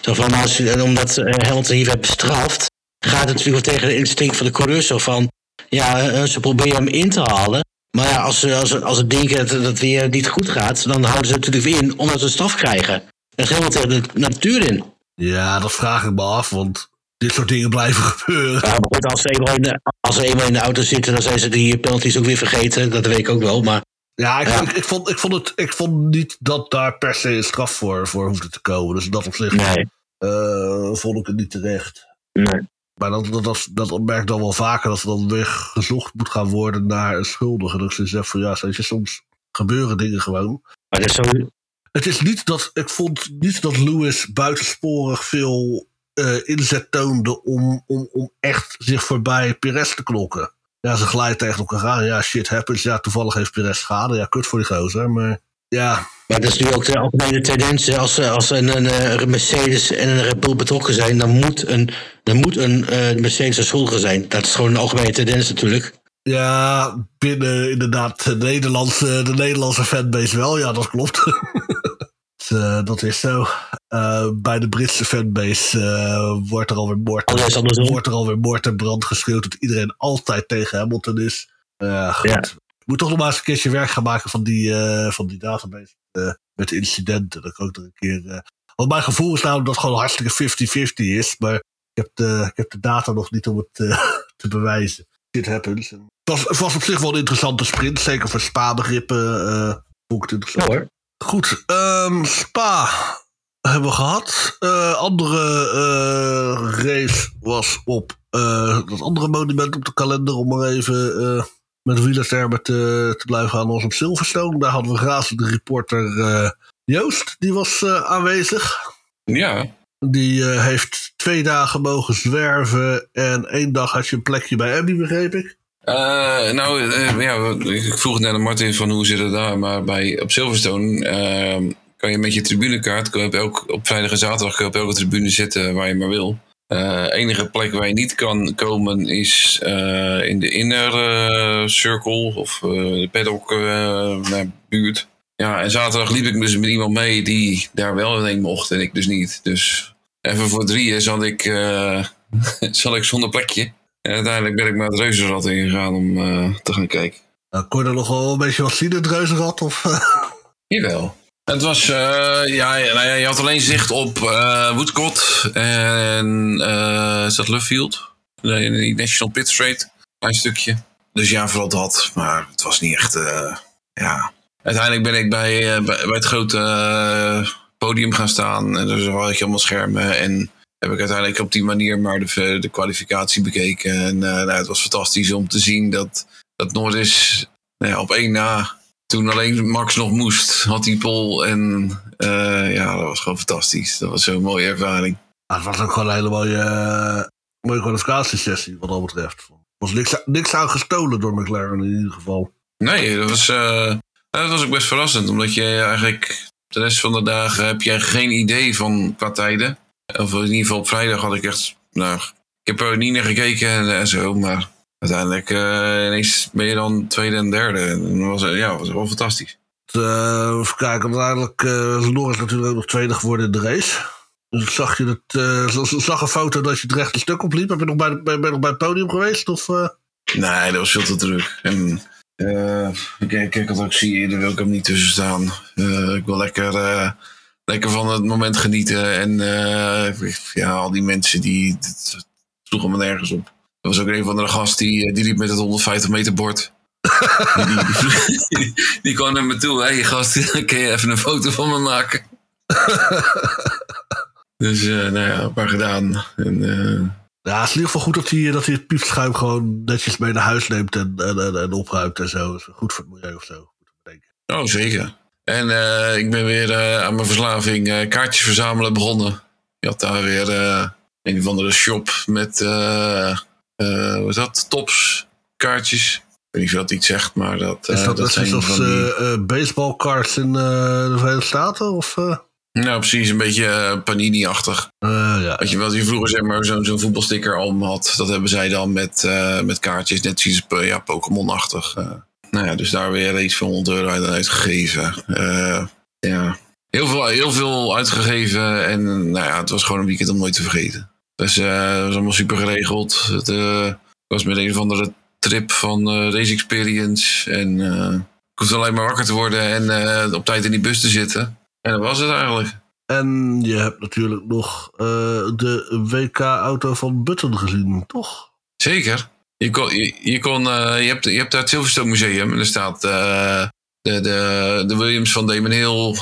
Zo van, als, omdat uh, Hamilton hier werd bestraft, gaat het natuurlijk tegen de instinct van de coureur zo van, ja, uh, ze proberen hem in te halen. Maar ja, als, als, als het denken dat het weer niet goed gaat, dan houden ze natuurlijk weer in omdat ze straf krijgen. Dat is helemaal tegen de natuur in. Ja, dat vraag ik me af, want dit soort dingen blijven gebeuren. Ja, goed, als ze, eenmaal in de, als ze eenmaal in de auto zitten, dan zijn ze die penalties ook weer vergeten. Dat weet ik ook wel, maar... Ja, ik, ja. Ik, ik, vond, ik, vond het, ik vond niet dat daar per se een straf voor, voor hoefde te komen. Dus dat op zich nee. uh, vond ik het niet terecht. Nee. Maar dat, dat, dat, dat merk dan wel vaker, dat er dan weer gezocht moet gaan worden naar een schuldige. Dat ik zeg van ja, je, soms gebeuren dingen gewoon. Maar dat is zo... Het is niet dat, ik vond niet dat Lewis buitensporig veel uh, inzet toonde om, om, om echt zich voorbij Perez te knokken. Ja, ze glijden tegen elkaar aan. Ja, shit happens. Ja, toevallig heeft Perez schade. Ja, kut voor die gozer. Maar ja. Maar dat is nu ook de algemene tendens. Als, als een, een, een Mercedes en een Red Bull betrokken zijn, dan moet een, dan moet een uh, Mercedes een schuldige zijn. Dat is gewoon een algemene tendens natuurlijk. Ja, binnen inderdaad de Nederlandse, de Nederlandse fanbase wel. Ja, dat klopt. uh, dat is zo. Uh, bij de Britse fanbase uh, wordt er alweer moord, oh, wordt er alweer moord en brand geschreeuwd dat iedereen altijd tegen Hamilton is. goed. Ja. Ik moet toch nog maar eens een keertje werk gaan maken van die, van die database met de incidenten. Dat ik ook nog een keer. want mijn gevoel is namelijk dat het gewoon hartstikke 50-50 is. Maar ik heb, de, ik heb de data nog niet om het te bewijzen. Shit happens. Het was, het was op zich wel een interessante sprint. Zeker voor Spa-begrippen. vond ik het interessant. Ja, hoor. Goed, um, Spa. hebben we gehad. Uh, andere uh, race was op uh, dat andere monument op de kalender. Om maar even met wielertermen te, te blijven gaan. was op Silverstone. Daar hadden we razende reporter Joost. Die was aanwezig. Ja. Die heeft twee dagen mogen zwerven. En één dag had je een plekje bij Abby, begreep ik. Nou, ja, ik vroeg net aan Martin van hoe zit het daar, maar bij, op Silverstone uh, kan je met je tribunekaart kan je op, elk, op vrijdag en zaterdag je op elke tribune zitten waar je maar wil. Enige plek waar je niet kan komen is in de inner circle of de paddock buurt. Ja, en zaterdag liep ik dus met iemand mee die daar wel in mocht en ik dus niet. Dus even voor drieën zat ik, zat ik zonder plekje. En uiteindelijk ben ik maar het reuzenrad ingegaan om uh, te gaan kijken. Nou, kon je er nog wel een beetje wat zien, het reuzenrad? Of? Jawel. Het was, uh, ja, nou ja, je had alleen zicht op uh, Woodcott en uh, is dat Luffield? Die National Pit Straight, een stukje. Dus ja, vooral dat, maar het was niet echt, ja. Uiteindelijk ben ik bij, bij, bij het grote podium gaan staan en er had je allemaal schermen en heb ik uiteindelijk op die manier maar de, de kwalificatie bekeken. En nou, het was fantastisch om te zien dat, dat Norris nou ja, op één na, toen alleen Max nog moest, had die pol. En uh, ja, dat was gewoon fantastisch. Dat was zo'n mooie ervaring. Ja, het was ook gewoon een hele mooie, uh, mooie kwalificatiesessie wat dat betreft. Er was niks, niks aan gestolen door McLaren in ieder geval. Nee, dat was, dat was ook best verrassend. Omdat je eigenlijk de rest van de dagen heb je geen idee van qua tijden. Of in ieder geval op vrijdag had ik echt. Nou, ik heb er niet naar gekeken en, zo, maar uiteindelijk uh, ineens ben je dan tweede en derde. En dat was, ja, was wel fantastisch. Uh, even kijken, uiteindelijk uh, is Norris natuurlijk ook nog tweede geworden in de race. Dus zag je het, uh, zag een foto dat je het rechte stuk opliep. Ben je nog bij, ben, ben nog bij het podium geweest? Of? Nee, dat was veel te druk. En, uh, ik, had ook zie, daar wil ik hem niet tussen staan. ik wil lekker lekker van het moment genieten. En ja, al die mensen die sloegen me nergens op. Was ook een van de gast die, eh, die liep met het 150 meter bord. die, die, die, kwam naar me toe. Hé hey, gast, kun je even een foto van me maken? dus uh, nou ja, een paar gedaan. En, uh, ja, het is in ieder geval goed dat hij, dat hij het piepschuim gewoon netjes mee naar huis neemt en, en, en, en opruimt en zo. Goed voor het milieu of zo. Oh, zeker. En uh, ik ben weer uh, aan mijn verslaving uh, kaartjes verzamelen begonnen. Je had daar weer een of andere shop met, wat is dat, tops kaartjes. Ik weet niet of dat iets zegt, maar dat, is dat, dat zijn die... baseballcards in de Verenigde Staten? Of, Nou, precies, een beetje Panini-achtig. ja. Wat je, wat je vroeger zeg maar, zo'n zo'n voetbalsticker al had, dat hebben zij dan met, met kaartjes, net zoals ja, Pokémon-achtig nou ja, dus daar weer iets van 100 euro uit uitgegeven. Ja, heel veel, heel veel uitgegeven. En nou ja, het was gewoon een weekend om nooit te vergeten. Dus uh, het was allemaal super geregeld. Het uh, was met een of andere trip van Race Experience. En ik hoefde alleen maar wakker te worden en op tijd in die bus te zitten. En dat was het eigenlijk. En je hebt natuurlijk nog de WK-auto van Button gezien, toch? Zeker. Je, kon, je, je, kon, uh, je, hebt, je hebt daar het Silverstone Museum en er staat uh, de, de, de Williams van Damon Hill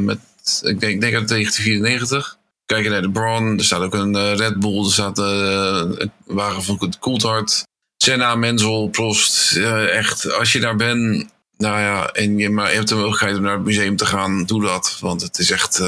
met, ik denk, ik denk uit 1994. Kijk naar de Braun, er staat ook een Red Bull, er staat een wagen van Coulthard. Senna, Menzel, Prost. echt, als je daar bent, nou ja, en je, maar je hebt de mogelijkheid om naar het museum te gaan, doe dat. Want het is echt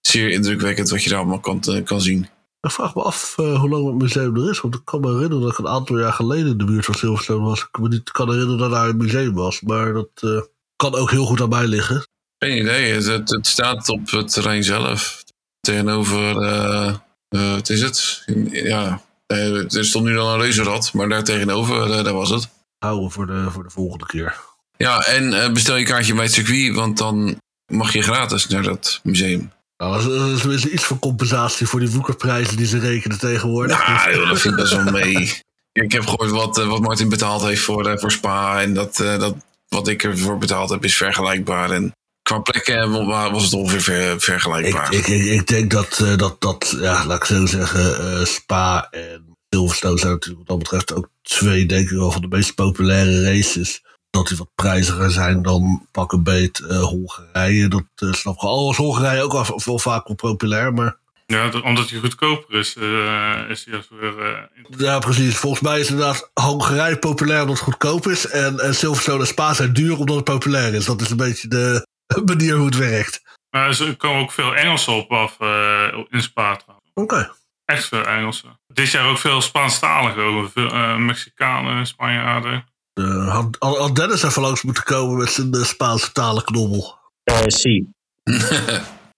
zeer indrukwekkend wat je daar allemaal kan, kan zien. Ik vraag me af uh, hoe lang het museum er is. Want ik kan me herinneren dat ik een aantal jaar geleden in de buurt van Silverstone was. Ik me niet kan herinneren dat daar een museum was. Maar dat kan ook heel goed aan mij liggen. Geen idee. Het, het, staat op het terrein zelf. Tegenover, uh, wat is het? Ja, er stond nu dan een reuzenrad. Maar daar tegenover, daar was het. Houden voor de, voor de volgende keer. Ja, en bestel je kaartje bij het circuit. Want dan mag je gratis naar dat museum. Nou, dat is, iets van compensatie voor die woekerprijzen die ze rekenen tegenwoordig. Ja, joh, dat vind ik best wel mee. Ik heb gehoord wat, eh, wat Martin betaald heeft voor, eh, voor Spa. En dat, eh, dat wat ik ervoor betaald heb is vergelijkbaar. En qua plekken was het ongeveer ver, vergelijkbaar. Ik, ik, ik, denk dat, dat, dat, ja, laat ik zo zeggen, Spa en Silverstone zijn natuurlijk wat dat betreft ook twee, denk ik wel, van de meest populaire races. dat die wat prijziger zijn dan pak een beet eh, Hongarije. Dat eh, snap ik. Al was Hongarije ook wel, wel vaak wel populair, maar... Ja, dat- omdat hij goedkoper is, eh, is hij juist weer... eh, Ja, precies. Volgens mij is inderdaad Hongarije populair omdat het goedkoop is. En, en Silverstone en Spa zijn duur omdat het populair is. Dat is een beetje de manier hoe het werkt. Maar er komen ook veel Engelsen op af eh, in Spa. Oké. Echt veel Engelsen. Dit jaar ook veel Spaanstaligen. Ook. Veel eh, Mexicanen, Spanjaarden. Eh, had, had had Dennis even langs moeten komen met zijn eh, Spaanse talenknobbel. Eh, zie.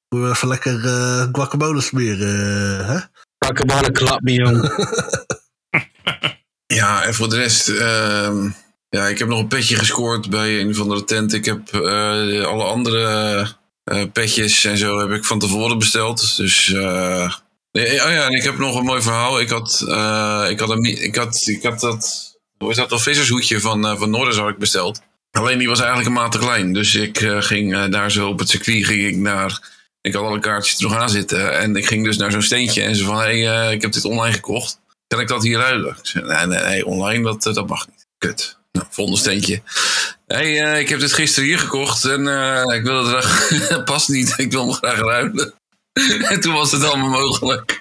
We even lekker eh guacamole smeren, eh, hè? Een klap, me, jong. Ja, en voor de rest, ehm, ja, ik heb nog een petje gescoord bij een van de tent. Ik heb eh, alle andere eh, petjes en zo heb ik van tevoren besteld. Dus, eh, nee, oh ja, en ik heb nog een mooi verhaal. Ik had, ik had, een, ik had, ik had dat, hoe is dat, dat vissershoedje van, van Norris had ik besteld. Alleen die was eigenlijk een maat te klein. Dus ik ging daar zo op het circuit ging ik naar... Ik had alle kaartjes er nog aan zitten. En ik ging dus naar zo'n steentje en ze van... Hey, ik heb dit online gekocht. Kan ik dat hier ruilen? Ik zei, nee, nee, nee, online, dat, dat mag niet. Kut. Nou, volgende steentje. hey, eh, ik heb dit gisteren hier gekocht en eh, ik wil het graag... past niet, ik wil hem graag ruilen. en toen was het allemaal mogelijk.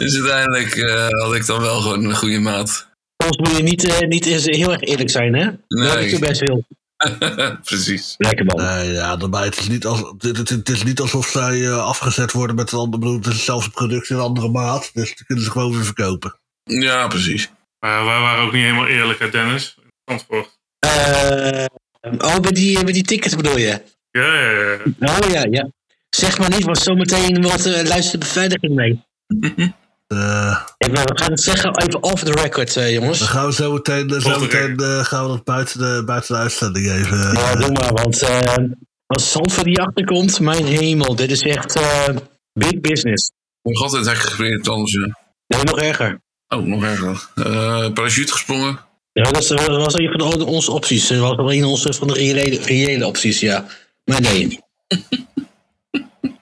dus uiteindelijk eh, had ik dan wel gewoon een goede maat. Soms moet je niet, niet eens heel erg eerlijk zijn, hè? Nee. Dat ik je best wil. Precies. Lekker man. Ja, daarbij, het is niet, als, het, het, het is niet alsof zij eh, afgezet worden met een ander bedoel, Het is hetzelfde product in een andere maat. Dus die kunnen ze gewoon weer verkopen. Ja, precies. Maar wij waren ook niet helemaal eerlijk, hè, Dennis? Antwoord. Eh, oh, met die, met die tickets bedoel je? Ja, ja, ja. Oh ja, ja. Zeg maar niet, want zometeen wordt uh, luistert de beveiliging mee. Eh, Even, we gaan het zeggen even off the record, eh, jongens. dan gaan we zo meteen, eh, zo meteen eh, gaan we dat buiten de, buiten de uitzending even. eh, Ja, doe maar, want eh, als Zandvoort die achterkomt, mijn hemel, dit is echt eh, big business. Nog altijd hek gesprongen, anders. Nee, nog erger. Oh, nog erger. Eh parachute gesprongen. Ja, dat was, dat was een van de- onze opties. Dat was een onze van de reële, reële opties, ja. Maar nee.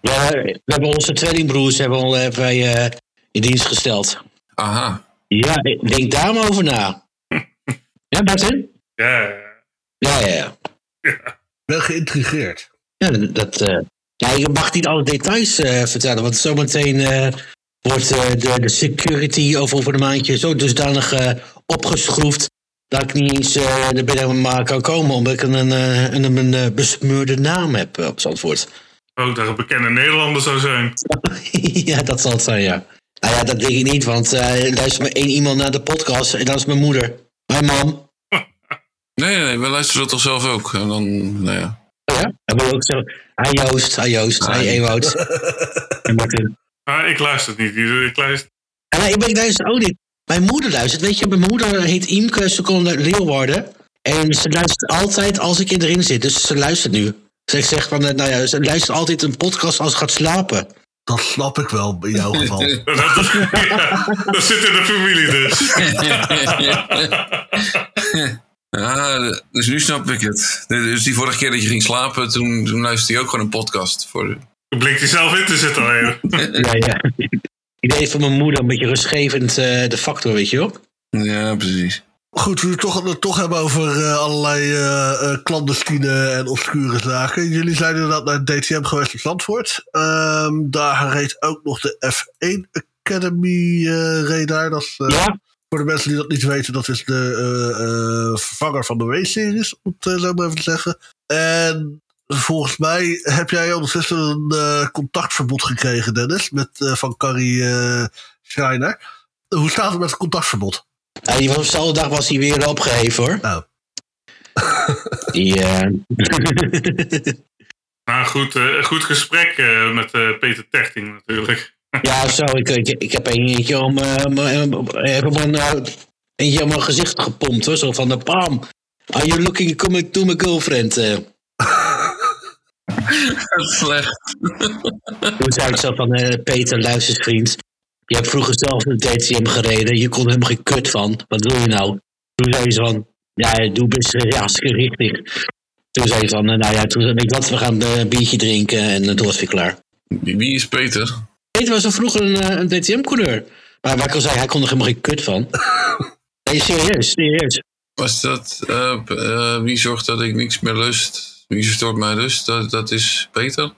ja, we hebben onze tweelingbroers hebben we al even bij, eh, in dienst gesteld. Aha. Ja, denk daar maar over na. Ja, Martin? Ja, ja, Ja, ja, ja. Ben geïntrigeerd. Ja, dat, eh, ja, je mag niet alle details eh, vertellen, want zometeen eh, wordt eh, de, de security over, over een maandje zo dusdanig eh, opgeschroefd dat ik niet eens eh er binnen maar kan komen omdat ik een, eh, een, een, een, eh, besmeurde naam heb eh, op Zandvoort. Ook dat een bekende Nederlander zou zijn. ja, dat zal het zijn, ja. Nou ja, dat denk ik niet, want eh er luistert maar één iemand naar de podcast en dat is mijn moeder. Mijn mam. Nee, nee, we luisteren dat toch zelf ook. En dan, nou ja. Oh ja? Dan wil ik ook zo. Hi Joost, hi Joost, hi Hi. Ewout. en Martin. Maar ik luister het niet. Ik luister... En nee, ik ben ik luister ook niet. Mijn moeder luistert. Weet je, mijn moeder heet Imke, ze komt uit Leeuwarden. En ze luistert altijd als ik erin zit. Dus ze luistert nu. Dus ik zeg van, eh, nou ja, ze luistert altijd een podcast als ze gaat slapen. Dat snap ik wel in jouw geval. Dat, ja, zit in de familie dus. Ja, dus nu snap ik het. Dus die vorige keer dat je ging slapen, toen, toen luisterde hij ook gewoon een podcast. Voor... Dan blinkt hij zelf in te zitten alleen. ja, ja. Idee van mijn moeder, een beetje rustgevend eh, de factor, weet je wel. Ja, precies. Goed, we het toch, het toch hebben over eh, allerlei eh, eh, clandestine en obscure zaken. Jullie zijn inderdaad naar het DTM geweest in Zandvoort. Ehm, daar reed ook nog de F1 Academy eh reed daar. Dat is, eh, Ja, Voor de mensen die dat niet weten, dat is de eh, eh, vervanger van de W-series, om het zo maar even te zeggen. En volgens mij heb jij ondertussen een eh, contactverbod gekregen, Dennis, met, eh, van Carrie eh Schreiner. Hoe staat het met het contactverbod? Ja, die was op dezelfde dag was hij weer opgeheven hoor. Nou, Die, eh, Nou goed, eh, goed gesprek eh, met eh, Peter Terting natuurlijk. ja, zo. Ik, ik, ik heb een eentje om, eh, eentje om mijn gezicht gepompt hoor. Zo van de pam. Are you looking to to my girlfriend? Slecht. Toen zei ik zo van, eh, Peter, luister eens, vriend. Je hebt vroeger zelf een DTM gereden. Je kon er helemaal geen kut van. Wat doe je nou? Toen zei ze van, ja, doe best eh, ja, hartstikke richtig. Toen zei ze van, eh, nou ja, toen zei ik wat, we gaan een biertje drinken. En toen was weer klaar. Wie is Peter? Peter was er vroeger een, een DTM-coureur. Maar waar ik al zei, hij kon er helemaal geen kut van. Nee, serieus, serieus. Was dat, wie zorgt dat ik niks meer lust? Wie verstoort mijn rust? Dat, dat is Peter?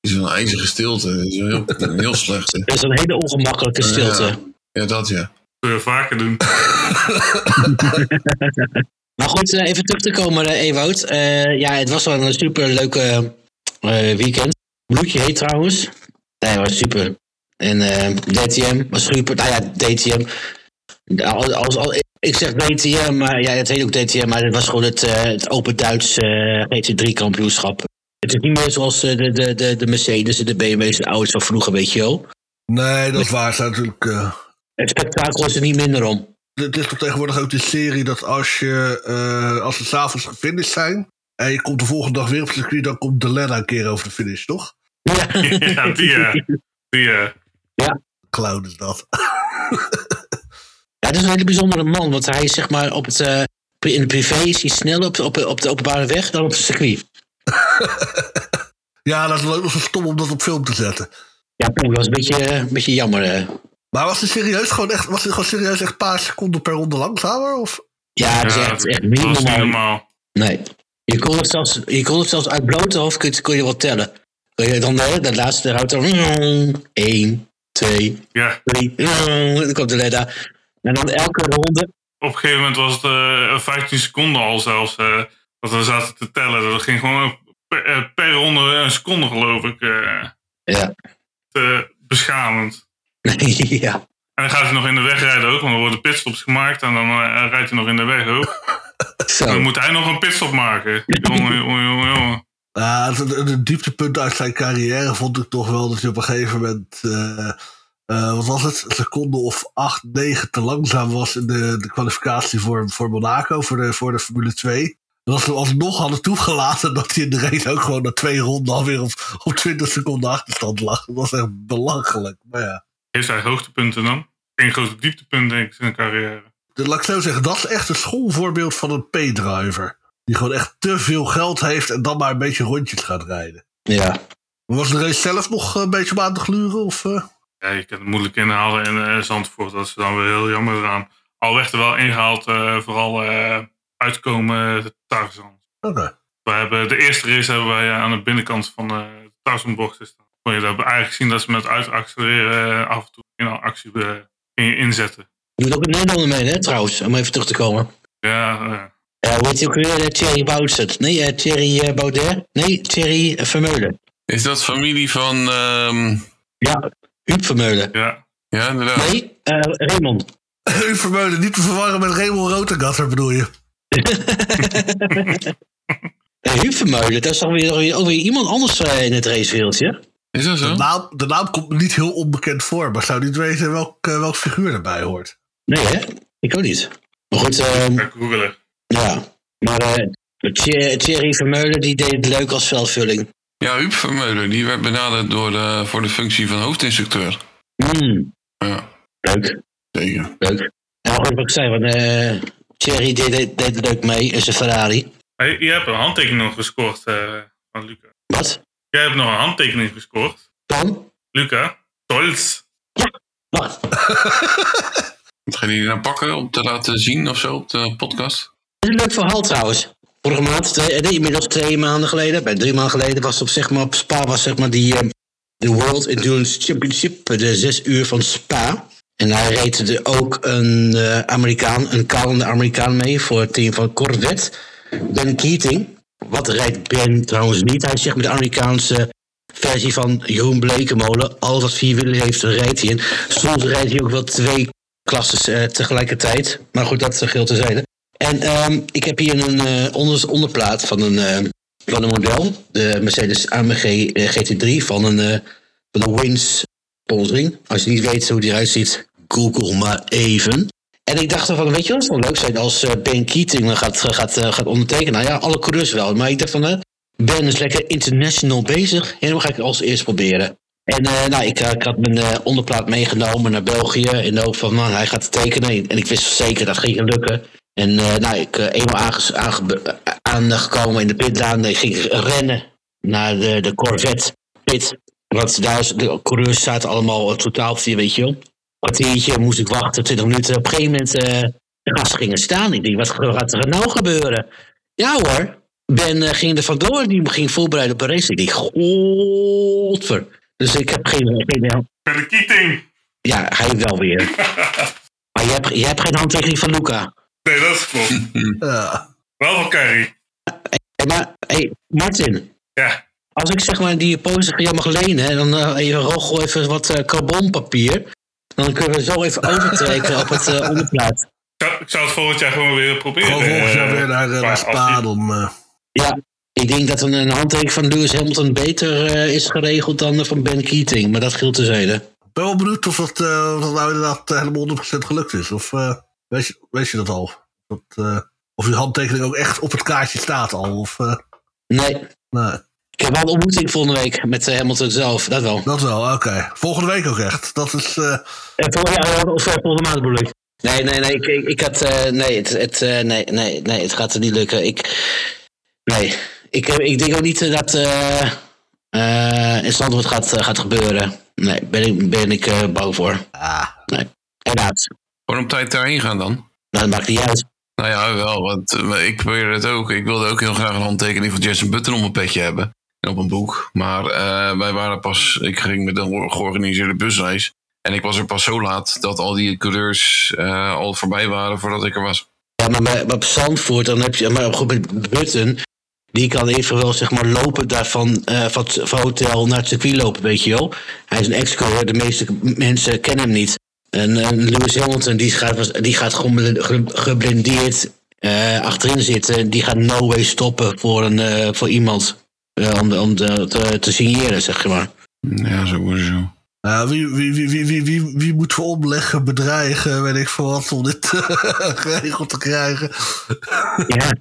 Die is een ijzige stilte. Dat is heel, heel slecht. Dat is een hele ongemakkelijke stilte. Ja, dat ja. Dat je vaker doen. Maar goed, eh, even terug te komen, eh, Ewout. Eh, ja, het was wel een super leuke weekend. Bloedje heet trouwens. Nee, was super. En eh, DTM was super. Nou ja, DTM. Als, als, als- ik zeg DTM, maar ja, het heet ook DTM, maar het was gewoon het, eh, het Open Duits eh GT3-kampioenschap. Het is niet meer zoals eh, de, de, de, de Mercedes en de BMW's en de auto's van vroeger, weet je wel. Nee, dat is waar. Natuurlijk... eh, Het spektakel is er niet minder om. Het is toch tegenwoordig ook de serie dat als je eh, als we s'avonds gefinished zijn en je komt de volgende dag weer op het circuit, dan komt de Lena een keer over de finish, toch? Ja. Ja, die, eh, die, eh, Clown is dat. Ja, het is een hele bijzondere man, want hij is zeg maar op het, eh, in de privé is hij sneller op, op, op de openbare weg dan op het circuit. ja, dat is wel ook nog zo stom om dat op film te zetten. Ja, dat was een beetje, eh, een beetje jammer. eh. Maar was het serieus gewoon echt, was het gewoon serieus echt een paar seconden per ronde langzamer? Of? Ja, dat is ja, echt, echt dat niet normaal. normaal. Nee. Je kon het zelfs, je kon het zelfs uit blote hoofd kun je, kon je wel tellen. Kun je dan de, de laatste houdt dan 1, 2, Ja, 3, dan komt de Leda. En dan elke ronde. op een gegeven moment was het eh 15 seconden al zelfs. eh, dat we zaten te tellen. Dat ging gewoon per, eh, per ronde een seconde, geloof ik. eh, Ja. te beschamend. ja. En dan gaat hij nog in de weg rijden ook, want er worden pitstops gemaakt. En dan rijdt hij nog in de weg ook. Zo. dan moet hij nog een pitstop maken. Jongen, jongen, jongen, jongen. Het, het, het dieptepunt uit zijn carrière vond ik toch wel dat hij op een gegeven moment, eh, eh, wat was het, een seconde of acht, negen te langzaam was in de, de kwalificatie voor, voor Monaco, voor de, voor de Formule 2. En als ze alsnog hadden toegelaten dat hij in de race ook gewoon na twee ronden alweer op, op 20 seconden achterstand lag. Dat was echt belachelijk. Maar ja, Heeft hij hoogtepunten dan? Geen grote dieptepunt, denk ik, in zijn carrière. de- laat ik zo zeggen, dat is echt een schoolvoorbeeld van een P-driver. Die gewoon echt te veel geld heeft en dan maar een beetje rondjes gaat rijden. Ja. Maar Was de race zelf nog een beetje om aan te gluren? Of, eh? Ja, je kan het moeilijk inhalen in eh, Zandvoort. Dat is dan weer heel jammer eraan. Al werd er wel ingehaald, eh, vooral eh, uitkomen Tarzan. Oké. We hebben, de eerste race hebben wij aan de binnenkant van de Tarzanbocht staan. Kon je daar eigenlijk zien dat ze met uitaccelereren af en toe in actie in- inzetten. Je moet ook een Nederlander mee, hè, trouwens, om even terug te komen. Ja, eh, Ja, hoe heet hij ook weer? Thierry Boutset. Nee, eh, Thierry eh, Baudet. Nee, Thierry Vermeulen. Is dat familie van... ehm, Ja, Huub Vermeulen. ja. ja, inderdaad. Nee, eh, Raymond. U Vermeulen niet te verwarren met Raymond Rotengatter bedoel je? Huub Vermeulen, dat is toch weer, ook weer iemand anders eh, in het racewereldje. Is dat De zo? naam, de naam komt me niet heel onbekend voor, maar ik zou niet weten welk, eh, welk figuur erbij hoort. Nee, hè? Ik ook niet. Maar goed, ehm, googelen. ja. Maar eh, Thie- Thierry Vermeulen, die deed het leuk als veldvulling. Ja, Huub Vermeulen. Die werd benaderd door de, voor de functie van hoofdinstructeur. Hmm, Ja, leuk, zeker. leuk. Nou, ik zei, want eh, Thierry deed, deed, deed het leuk mee in zijn Ferrari. Hey, je hebt een handtekening nog gescoord eh, van Luca. Wat? Jij hebt nog een handtekening gescoord. Dan? Luca. Stolz. Wat? Wat ga je die nou pakken om te laten zien of zo op de podcast? Dat is een leuk verhaal trouwens. Vorige maand, twee, nee, inmiddels twee maanden geleden, bij drie maanden geleden, was op, zeg maar, op Spa was zeg maar die eh, de World Endurance Championship, de zes uur van Spa. En daar reed er ook een eh, Amerikaan, een kalende Amerikaan mee voor het team van Corvette. Ben Keating. Wat rijdt Ben trouwens niet? Hij is maar de Amerikaanse versie van Jeroen Blekemolen. Al wat vier wielen heeft, rijdt hij in. Soms rijdt hij ook wel twee klasses eh, tegelijkertijd. Maar goed, dat geldt terzijde. En ehm, ik heb hier een eh, onder, onderplaat van een, eh, van een model. De Mercedes AMG eh, GT3 van een, eh, van Wins sponsoring. Als je niet weet hoe die eruit ziet, google maar even. En ik dacht van, weet je wat, het zou leuk zijn als Ben Keating gaat, gaat, gaat ondertekenen. Nou ja, alle coureurs wel. Maar ik dacht van, Ben is lekker international bezig. En dan ga ik het als eerst proberen. En nou, ik, ik had mijn onderplaat meegenomen naar België. In de hoop van, man, hij gaat tekenen. En ik wist zeker dat ging lukken. En eh, nou, ik eh, eenmaal aange- aangekomen in de pitlaan. Ik ging rennen naar de, de Corvette pit. Want daar is, de coureurs zaten allemaal totaal weet je wel. kwartiertje moest ik wachten, 20 minuten. Op een gegeven moment eh, de gasten gingen staan. Ik denk, wat gaat er nou gebeuren? Ja hoor, Ben eh, ging er vandoor. Die ging voorbereiden op een race. Ik denk, godver. Dus ik heb geen... geen Keating. ja, hij wel weer. maar je hebt, je hebt geen handtekening van Luca. Nee, dat is klopt. Ja. Wel van Carrie. Hey, maar, hey, Martin. Ja. Als ik zeg maar die poster van jou mag lenen, hè, dan eh even roggel even wat eh, carbonpapier. Dan kunnen we zo even overtrekken op het eh, onderplaat. Ik zou, ik zou het volgend jaar gewoon weer proberen. Gewoon volgend jaar weer naar, naar Ja, ik denk dat een, een handtekening van Lewis Hamilton beter eh, is geregeld dan van Ben Keating. Maar dat geldt tezijde. Ik ben wel benieuwd of dat, eh, of dat nou inderdaad helemaal 100% gelukt is. Of eh, weet, je, weet je dat al? Dat, eh, of die handtekening ook echt op het kaartje staat al? Of, eh, Nee, nee, ik heb wel een ontmoeting volgende week met eh, Hamilton zelf. Dat wel. dat wel, oké. Volgende week ook echt. Dat is... voor, ja, of volgende maand bedoel ik. Nee, nee, nee. Ik, ik, ik had. eh, nee, het, het, eh, nee, nee, nee, het gaat er niet lukken. Ik. Nee. Ik, ik denk ook niet dat. eh eh in Zandvoort gaat, gaat gebeuren. Nee, ben ik, ben ik bang voor. ah, Helaas. Gewoon op tijd daarheen gaan dan? Nou, dat maakt niet uit. Nou ja, wel, want eh, ik probeerde het ook. Ik wilde ook heel graag een handtekening van Jason Button op mijn petje hebben. En op een boek. Maar eh, wij waren pas, ik ging met een georganiseerde busreis. En ik was er pas zo laat dat al die coureurs eh, al voorbij waren voordat ik er was. Ja, maar bij, bij Zandvoort, dan heb je. Maar goed, met Button. Die kan even wel zeg maar lopen daarvan van van hotel naar het circuit lopen, weet je wel. Hij is een ex-coureur, de meeste mensen kennen hem niet. En, en Lewis Hamilton, die gaat, die gaat gewoon bl- ge- geblindeerd eh, achterin zitten. Die gaat no way stoppen voor, een, eh, voor iemand. eh, om om de, te, te signeren, zeg maar. Ja, sowieso. nou, wie, wie, wie, wie, wie, wie, wie moet we omleggen, bedreigen, weet ik veel wat, om dit geregeld te krijgen? Ja.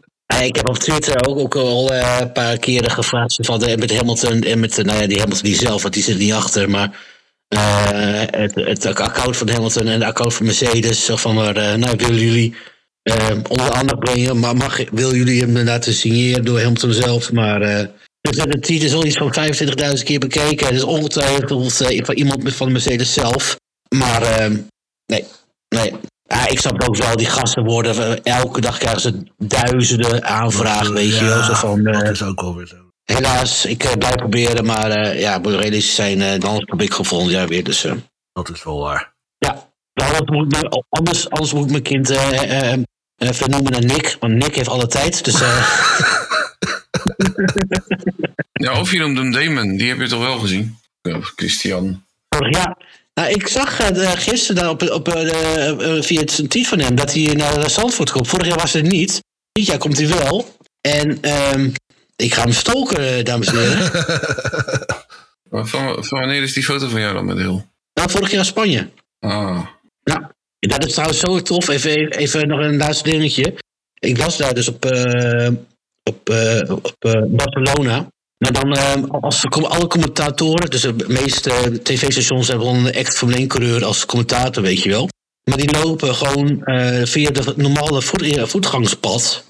Ik heb op Twitter ook, ook al eh, een paar keren gevraagd van met Hamilton en met, nou ja, die Hamilton die zelf, want die zit niet achter, maar het, het account van Hamilton en de account van Mercedes, zo van maar, eh, nou willen jullie eh, onder andere brengen, maar mag, willen jullie hem laten signeren door Hamilton zelf, maar eh, dus de tweet is al iets van 25.000 keer bekeken, het is ongetwijfeld eh, van iemand van Mercedes zelf, maar eh, nee, nee, ja, ik snap het ook wel, die gasten worden, eh, elke dag krijgen ze duizenden aanvragen, weet je wel. Zo van, eh, dat is ook wel weer zo. Helaas, ik eh, blijf proberen, maar eh, ja, moet realistisch zijn, eh anders probeer ik volgend jaar weer. Dus Dat is wel waar. ja, anders moet, ik mijn- anders, anders moet ik mijn kind eh, eh, eh, vernoemen naar Nick, want Nick heeft alle tijd. Dus eh, Ja, of je noemt hem Damon, die heb je toch wel gezien? Of Christian. vorig jaar. Nou, ik zag gisteren daar op, op, de- via het tweet van hem dat hij naar Zandvoort komt. Vorig jaar was hij er niet. Dit jaar komt hij wel. En ehm, ik ga hem stalken, eh, dames en heren. Maar van, van wanneer is die foto van jou dan met heel? nou, vorig jaar Spanje. Ah, Ja, dat is trouwens zo tof. Even, even nog een laatste dingetje. Ik was daar dus op, eh, op, eh, op Barcelona. Maar dan, als alle commentatoren, dus de meeste tv-stations hebben wel een ex-Formule 1-coureur als commentator, weet je wel. Maar die lopen gewoon via de normale voet, voetgangspad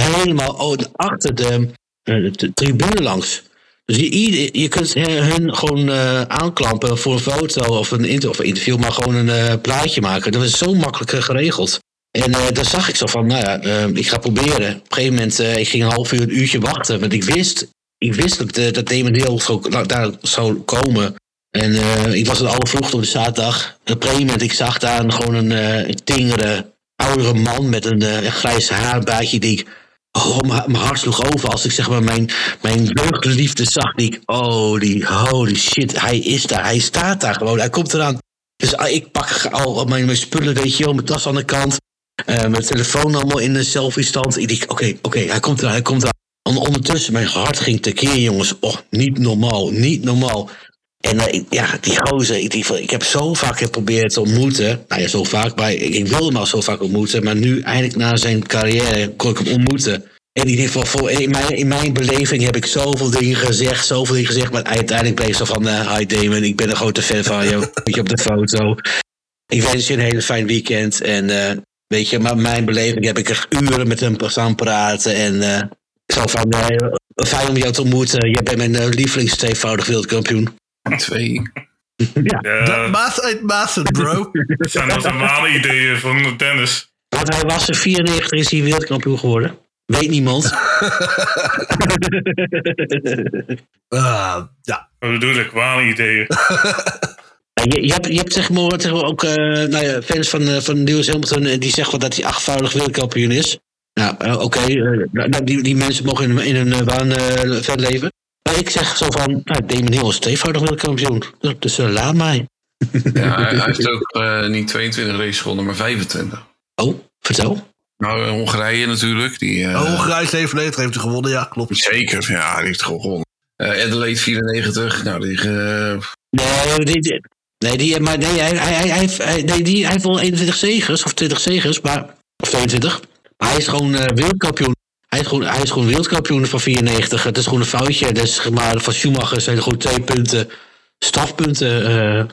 helemaal achter de, de tribune langs. Dus je, je kunt he- hun gewoon eh, aanklampen voor een foto of een, inter of een interview, maar gewoon een eh, plaatje maken. Dat was zo makkelijk eh, geregeld. En eh daar zag ik zo van, nou ja, eh, ik ga proberen. Op een gegeven moment, eh, ik ging een half uur, een uurtje wachten. Want ik wist, ik wist dat, eh, dat Damon Hill zo, nou, daar zou komen. En eh, ik was het al vroeg op de zaterdag. Op een gegeven moment, ik zag daar gewoon een, eh, tingere, oudere man met een eh, grijs haarbaardje. Die ik, oh, mijn hart sloeg over als ik zeg maar mijn, mijn jeugdliefde zag. Die ik, oh, die, holy shit, hij is daar. Hij staat daar gewoon, hij komt eraan. Dus ah, ik pak al mijn, mijn spullen, weet je wel, mijn tas aan de kant. eh, mijn telefoon allemaal in de selfie-stand. Ik denk, oké, oké, hij komt eraan, hij komt eraan. En ondertussen, mijn hart ging tekeer, jongens. Oh, niet normaal, niet normaal. En eh, ja, die gozer, ik, van, ik heb zo vaak geprobeerd te ontmoeten. Nou ja, zo vaak, maar ik, ik wilde hem al zo vaak ontmoeten. Maar nu, eindelijk na zijn carrière, kon ik hem ontmoeten. En denk van, voor, in, mijn, in mijn beleving heb ik zoveel dingen gezegd, zoveel dingen gezegd. Maar uiteindelijk bleef zo van, eh, hi Damon, ik ben een grote fan van je. Weet je, op de foto. Ik wens je een hele fijn weekend. En eh, weet je, maar mijn beleving heb ik er uren met hem staan praten. En eh, zo van, fijn om jou te ontmoeten. Jij bent mijn uh, lievelings tweevoudig wereldkampioen. Twee. ja. Ja, De maasted, bro. dat zijn dat normale ideeën van Dennis. Want hij was in 94 is hij wereldkampioen geworden. Weet niemand. Ah, ja. Wat bedoel ik? Kwale ideeën. Je, je, hebt, je hebt zeg maar, zeg maar ook eh, nou ja, fans van, eh, van Lewis Hamilton eh, die zeggen dat hij achtvoudig wereldkampioen is. Nou, oké, nou, die, die mensen mogen in, in hun baan eh, verder leven. Ik zeg zo van, nou, Damon Hill is tweevoudig wereldkampioen. Dus, dus eh, laat mij. Ja, hij, hij heeft ook eh, niet 22 races gewonnen, maar 25. Oh, vertel. Nou, eh, Hongarije natuurlijk. Die, eh, Oh, Hongarije 97 heeft hij gewonnen, ja, klopt. Zeker, ja, die heeft gewoon gewonnen. Eh Adelaide 94, nou, die, eh, Nee, die, die- nee, die, maar nee, hij, hij, hij, hij, hij- nee, die, hij heeft wel 21 zegers, of 20 zegers, maar, of 22. Maar hij is gewoon eh, wereldkampioen. Hij is, gewoon, hij is gewoon wereldkampioen van 94. Het is gewoon een foutje. Dus maar, van Schumacher zijn er gewoon twee punten, strafpunten eh,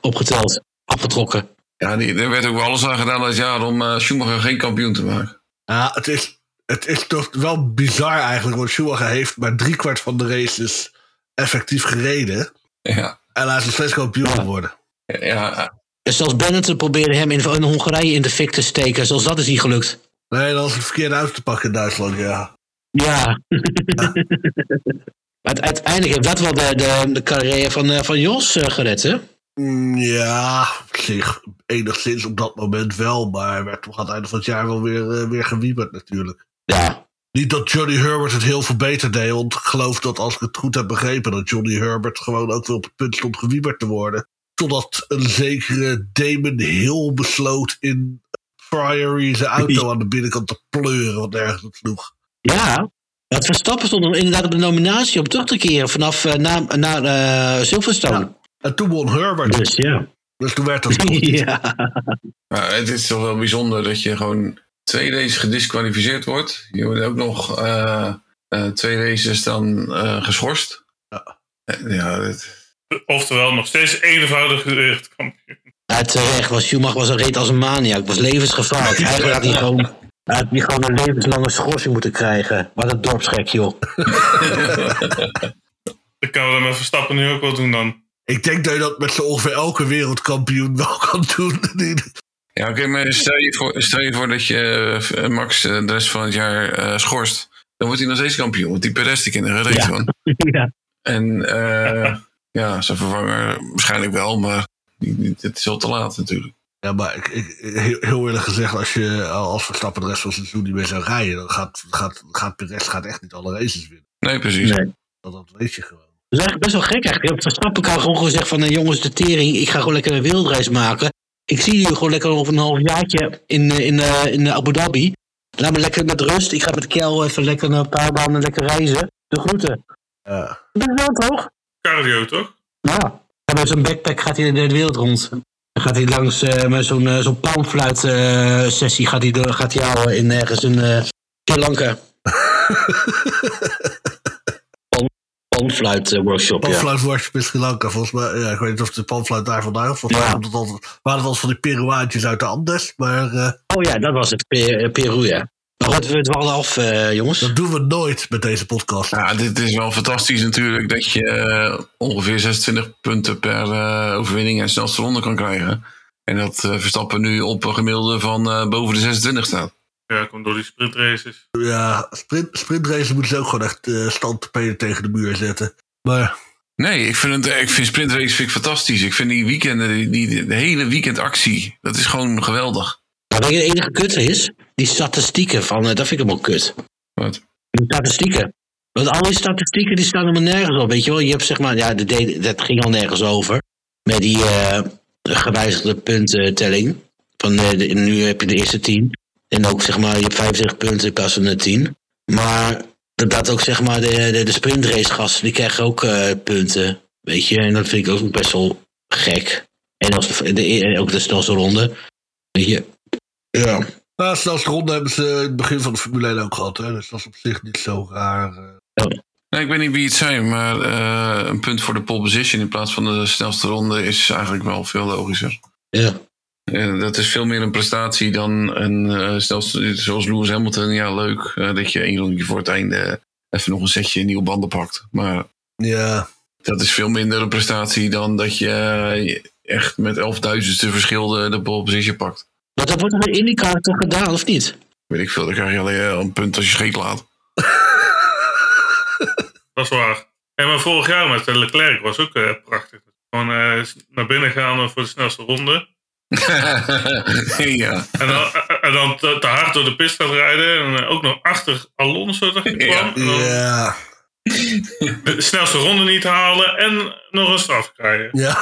opgeteld, afgetrokken. ja, die, er werd ook wel alles aan gedaan dat jaar om eh, Schumacher geen kampioen te maken. Ja, het is, het is toch wel bizar eigenlijk, want Schumacher heeft maar driekwart van de races effectief gereden. Ja, En hij is nog steeds kampioen Ja. geworden. ja, Dus zelfs Benetton probeerde hem in, in Hongarije in de fik te steken. Zelfs dat is niet gelukt. Nee, dat was het verkeerde uit te pakken in Duitsland, ja. Ja. Uite- Uiteindelijk heeft dat wel de, de, de carrière van, eh, van Jos eh, gered, hè? Mm, Ja, op zich enigszins op dat moment wel, maar werd toch aan het einde van het jaar wel weer, eh, weer gewieberd natuurlijk. Ja. Niet dat Johnny Herbert het heel veel beter deed, want ik geloof dat als ik het goed heb begrepen, dat Johnny Herbert gewoon ook wel op het punt stond gewieberd te worden. Totdat een zekere Damon Hill besloot in Priory zijn auto aan de binnenkant te pleuren, wat nergens op sloeg. Ja. Het Verstappen stond inderdaad op de nominatie om terug te keren vanaf eh, na, na eh, Silverstone. Ja. En toen won Herbert, Dus ja. dus toen werd dat ja. Maar het is toch wel bijzonder dat je gewoon twee races gedisqualificeerd wordt. Je wordt ook nog eh, eh, twee races dan eh, geschorst. Ja. Eh, Ja, het- Oftewel, nog steeds eenvoudig wereldkampioen. Ja, terecht was Schumacher was een reet als een maniak. was levensgevaarlijk. Eigenlijk had hij gewoon, had hij gewoon een levenslange schorsing moeten krijgen. Wat een dorpsgek, joh. Dat kan we dan met Verstappen nu ook wel doen dan. Ik denk dat je dat met zo ongeveer elke wereldkampioen wel kan doen. ja oké, maar stel je, voor, stel je voor dat je eh, Max eh, de rest van het jaar eh, schorst. Dan wordt hij nog steeds kampioen, want die Perez die kent er geen reet Ja. van. ja. En eh, ja, zijn vervanger waarschijnlijk wel, maar het is al te laat natuurlijk. Ja, maar ik, ik, heel, heel eerlijk gezegd, als je als Verstappen de rest van het seizoen niet meer zou rijden, dan gaat, gaat, gaat Perez gaat echt niet alle races winnen. Nee, precies. Nee. Dat, dat weet je gewoon. Dat is eigenlijk best wel gek eigenlijk. Verstappen kan gewoon gezegd van... eh, jongens, de tering, ik ga gewoon lekker een wereldreis maken. Ik zie jullie gewoon lekker over een half jaartje in, eh, in, eh, in Abu Dhabi. Laat me lekker met rust. Ik ga met Kel even lekker een paar maanden lekker reizen. De groeten. Ja. Dat is wel toch? Cardio, toch? Ja. En met zo'n backpack gaat hij de hele wereld rond. Dan gaat hij langs eh, met zo'n eh, zo'n palmfluit eh, sessie gaat hij, door- gaat hij houden in ergens in eh Sri Lanka. Eh, workshop, ja. Panfluit worship in Sri Lanka, volgens mij. Ja, ik weet niet of de panfluit daar vandaan komt. Volgens mij Ja. het altijd, waren het van die Peruaantjes uit de Andes. Maar eh, Oh ja, dat was het. Pe- Peru, ja. Goed, we dwalen af, eh, jongens. dat doen we nooit met deze podcast. Ja, dit is wel fantastisch natuurlijk dat je eh, ongeveer 26 punten per eh, overwinning en snelste ronde kan krijgen. En dat Verstappen nu op een gemiddelde van eh, boven de 26 staat. Ja, komt door die sprintraces. Ja, sprint, sprintraces moeten ze ook gewoon echt standpeden tegen de muur zetten. Maar Nee, ik vind, het, ik vind sprintrace vind ik fantastisch. Ik vind die weekenden, die, die, de hele weekendactie, dat is gewoon geweldig. Je, het enige kut is, die statistieken van, eh, dat vind ik hem ook kut. Wat? Die statistieken. Want al die statistieken die staan helemaal nergens op, weet je wel. Je hebt zeg maar, ja, de, dat ging al nergens over. Met die eh, gewijzigde puntentelling. Van, eh, de- nu heb je de eerste tien. En ook zeg maar, je hebt 25 punten in plaats van de 10. Maar dat, dat ook zeg maar, de, de, de sprintrace gasten, die krijgen ook eh, punten. Weet je, en dat vind ik ook best wel gek. En als de, de, ook de snelste ronde. Weet je. Ja. Nou, snelste ronde hebben ze in het begin van de Formule 1 ook gehad. Hè? Dus dat is op zich niet zo raar. eh. Nee, ik weet niet wie het zijn, maar eh, een punt voor de pole position in plaats van de snelste ronde is eigenlijk wel veel logischer. Ja. Dat is veel meer een prestatie dan een eh, snelste, zoals Lewis Hamilton. Ja, leuk dat je één rondje voor het einde even nog een setje nieuwe banden pakt. Maar Ja, Dat is veel minder een prestatie dan dat je echt met 11.000ste verschil de, de pole position pakt. Maar dat wordt bij IndyCar toch gedaan, of niet? Weet ik veel, dan krijg je alleen eh, een punt als je scheet laat. Dat is waar. En maar vorig jaar met eh, Leclerc was ook eh, prachtig. Gewoon eh, naar binnen gaan voor de snelste ronde. ja. En dan, en dan te, te hard door de pist gaat rijden. En ook nog achter Alonso dat ik kwam. En dan Ja. De snelste ronde niet halen. En nog een straf krijgen. Ja.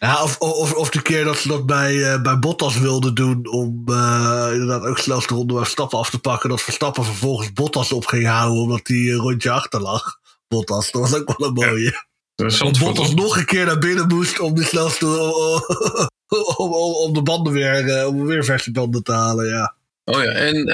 ja of, of, of de keer dat ze dat bij, eh, bij Bottas wilden doen. om eh, inderdaad ook snelste ronde bij Verstappen af te pakken. Dat Verstappen vervolgens Bottas op ging houden. omdat hij een rondje achter lag. Bottas, dat was ook wel een mooie. Want Zandvoort, Bottas nog een keer naar binnen moest. om de snelste. om, om, om de banden weer. eh, om weer verse banden te halen, ja. Oh ja, en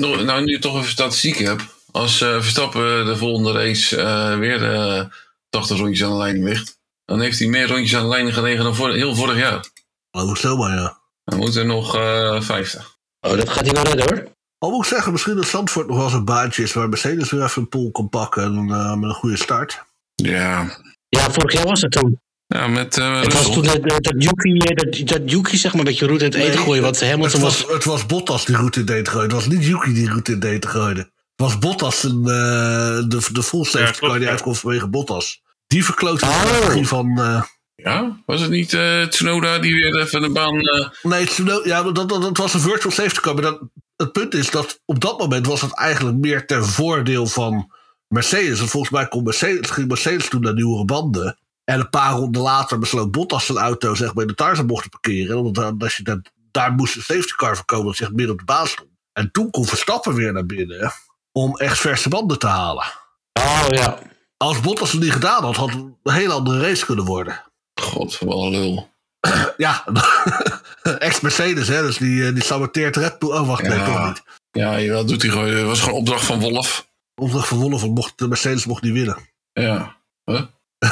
nou nu je toch even statistiek heb. Als eh, Verstappen de volgende race eh, weer eh 80 rondjes aan de lijn ligt. Dan heeft hij meer rondjes aan de lijn gelegen dan voor, heel vorig jaar. Oh, zomaar, ja. Dan moet er nog eh 50. Oh, dat gaat hij wel redden hoor. Al moet ik zeggen, misschien dat Zandvoort nog wel eens een baantje is. waar Mercedes weer even een pol kan pakken. En, eh, met een goede start. Ja, Ja, vorig jaar was het toen. ja met eh Het was toen dat, dat, dat Yuki, eh, dat, dat Yuki zeg maar een beetje route in het eten gooien. Want Het was... was, het was Bottas die route in deed te gooien. Het was niet Yuki die route in deed te gooien. Was Bottas een, eh, de, de full safety klopt, car die ja. uitkomt vanwege Bottas. Die verkloot de Oh. strategie van... eh, Ja, was het niet eh Tsunoda die weer even de baan... eh, nee, Tsuno- ja, dat, dat, dat was een virtual safety car. Maar dat, het punt is dat op dat moment was het eigenlijk meer ten voordeel van Mercedes. En volgens mij kon Mercedes, ging Mercedes toen naar nieuwere banden. En een paar ronden later besloot Bottas zijn auto zeg maar, in de Tarzan mocht te parkeren. Omdat daar- als je dat, daar moest een safety car voorkomen dat zich midden op de baan stond. En toen kon Verstappen weer naar binnen om echt verse banden te halen. Oh ja. Als Bottas het niet gedaan had, had het een hele andere race kunnen worden. God, wat een lul. Ja, ex-Mercedes, hè, dus die, eh, die saboteert Red Bull. Oh, wacht, nee, Ja. toch niet. Ja, dat doet hij gewoon. Dat was gewoon opdracht van Wolf. Opdracht van Wolf, want mocht, de Mercedes mocht niet winnen. Ja. Huh?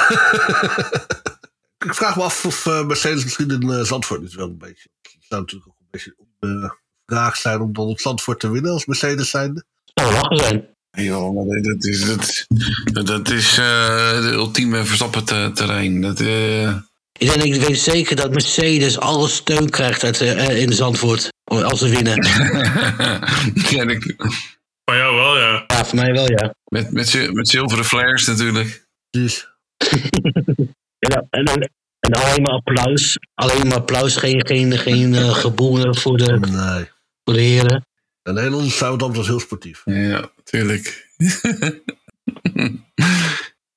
Ik vraag me af of eh, Mercedes misschien in eh, Zandvoort is wel een beetje. Het zou natuurlijk ook een beetje de vraag zijn om dan op Zandvoort te winnen als Mercedes zijnde. Zou wel lachen zijn. Ja, maar dat- is, dat, dat is eh, de ultieme verstappen terrein. Dat, eh, Ik denk, ik weet zeker dat Mercedes alle steun krijgt uit, eh, in Zandvoort. Als ze winnen. ja, dat- Van jou wel, ja. Ja, voor mij wel, ja. met, met, zil- met zilveren flares natuurlijk. Dus En, dan- en, dan- en dan alleen maar applaus. Alleen maar applaus. Geen, geen, geen geboel voor de, nee. voor de heren. En Nederland zou dat was heel sportief. Ja, tuurlijk.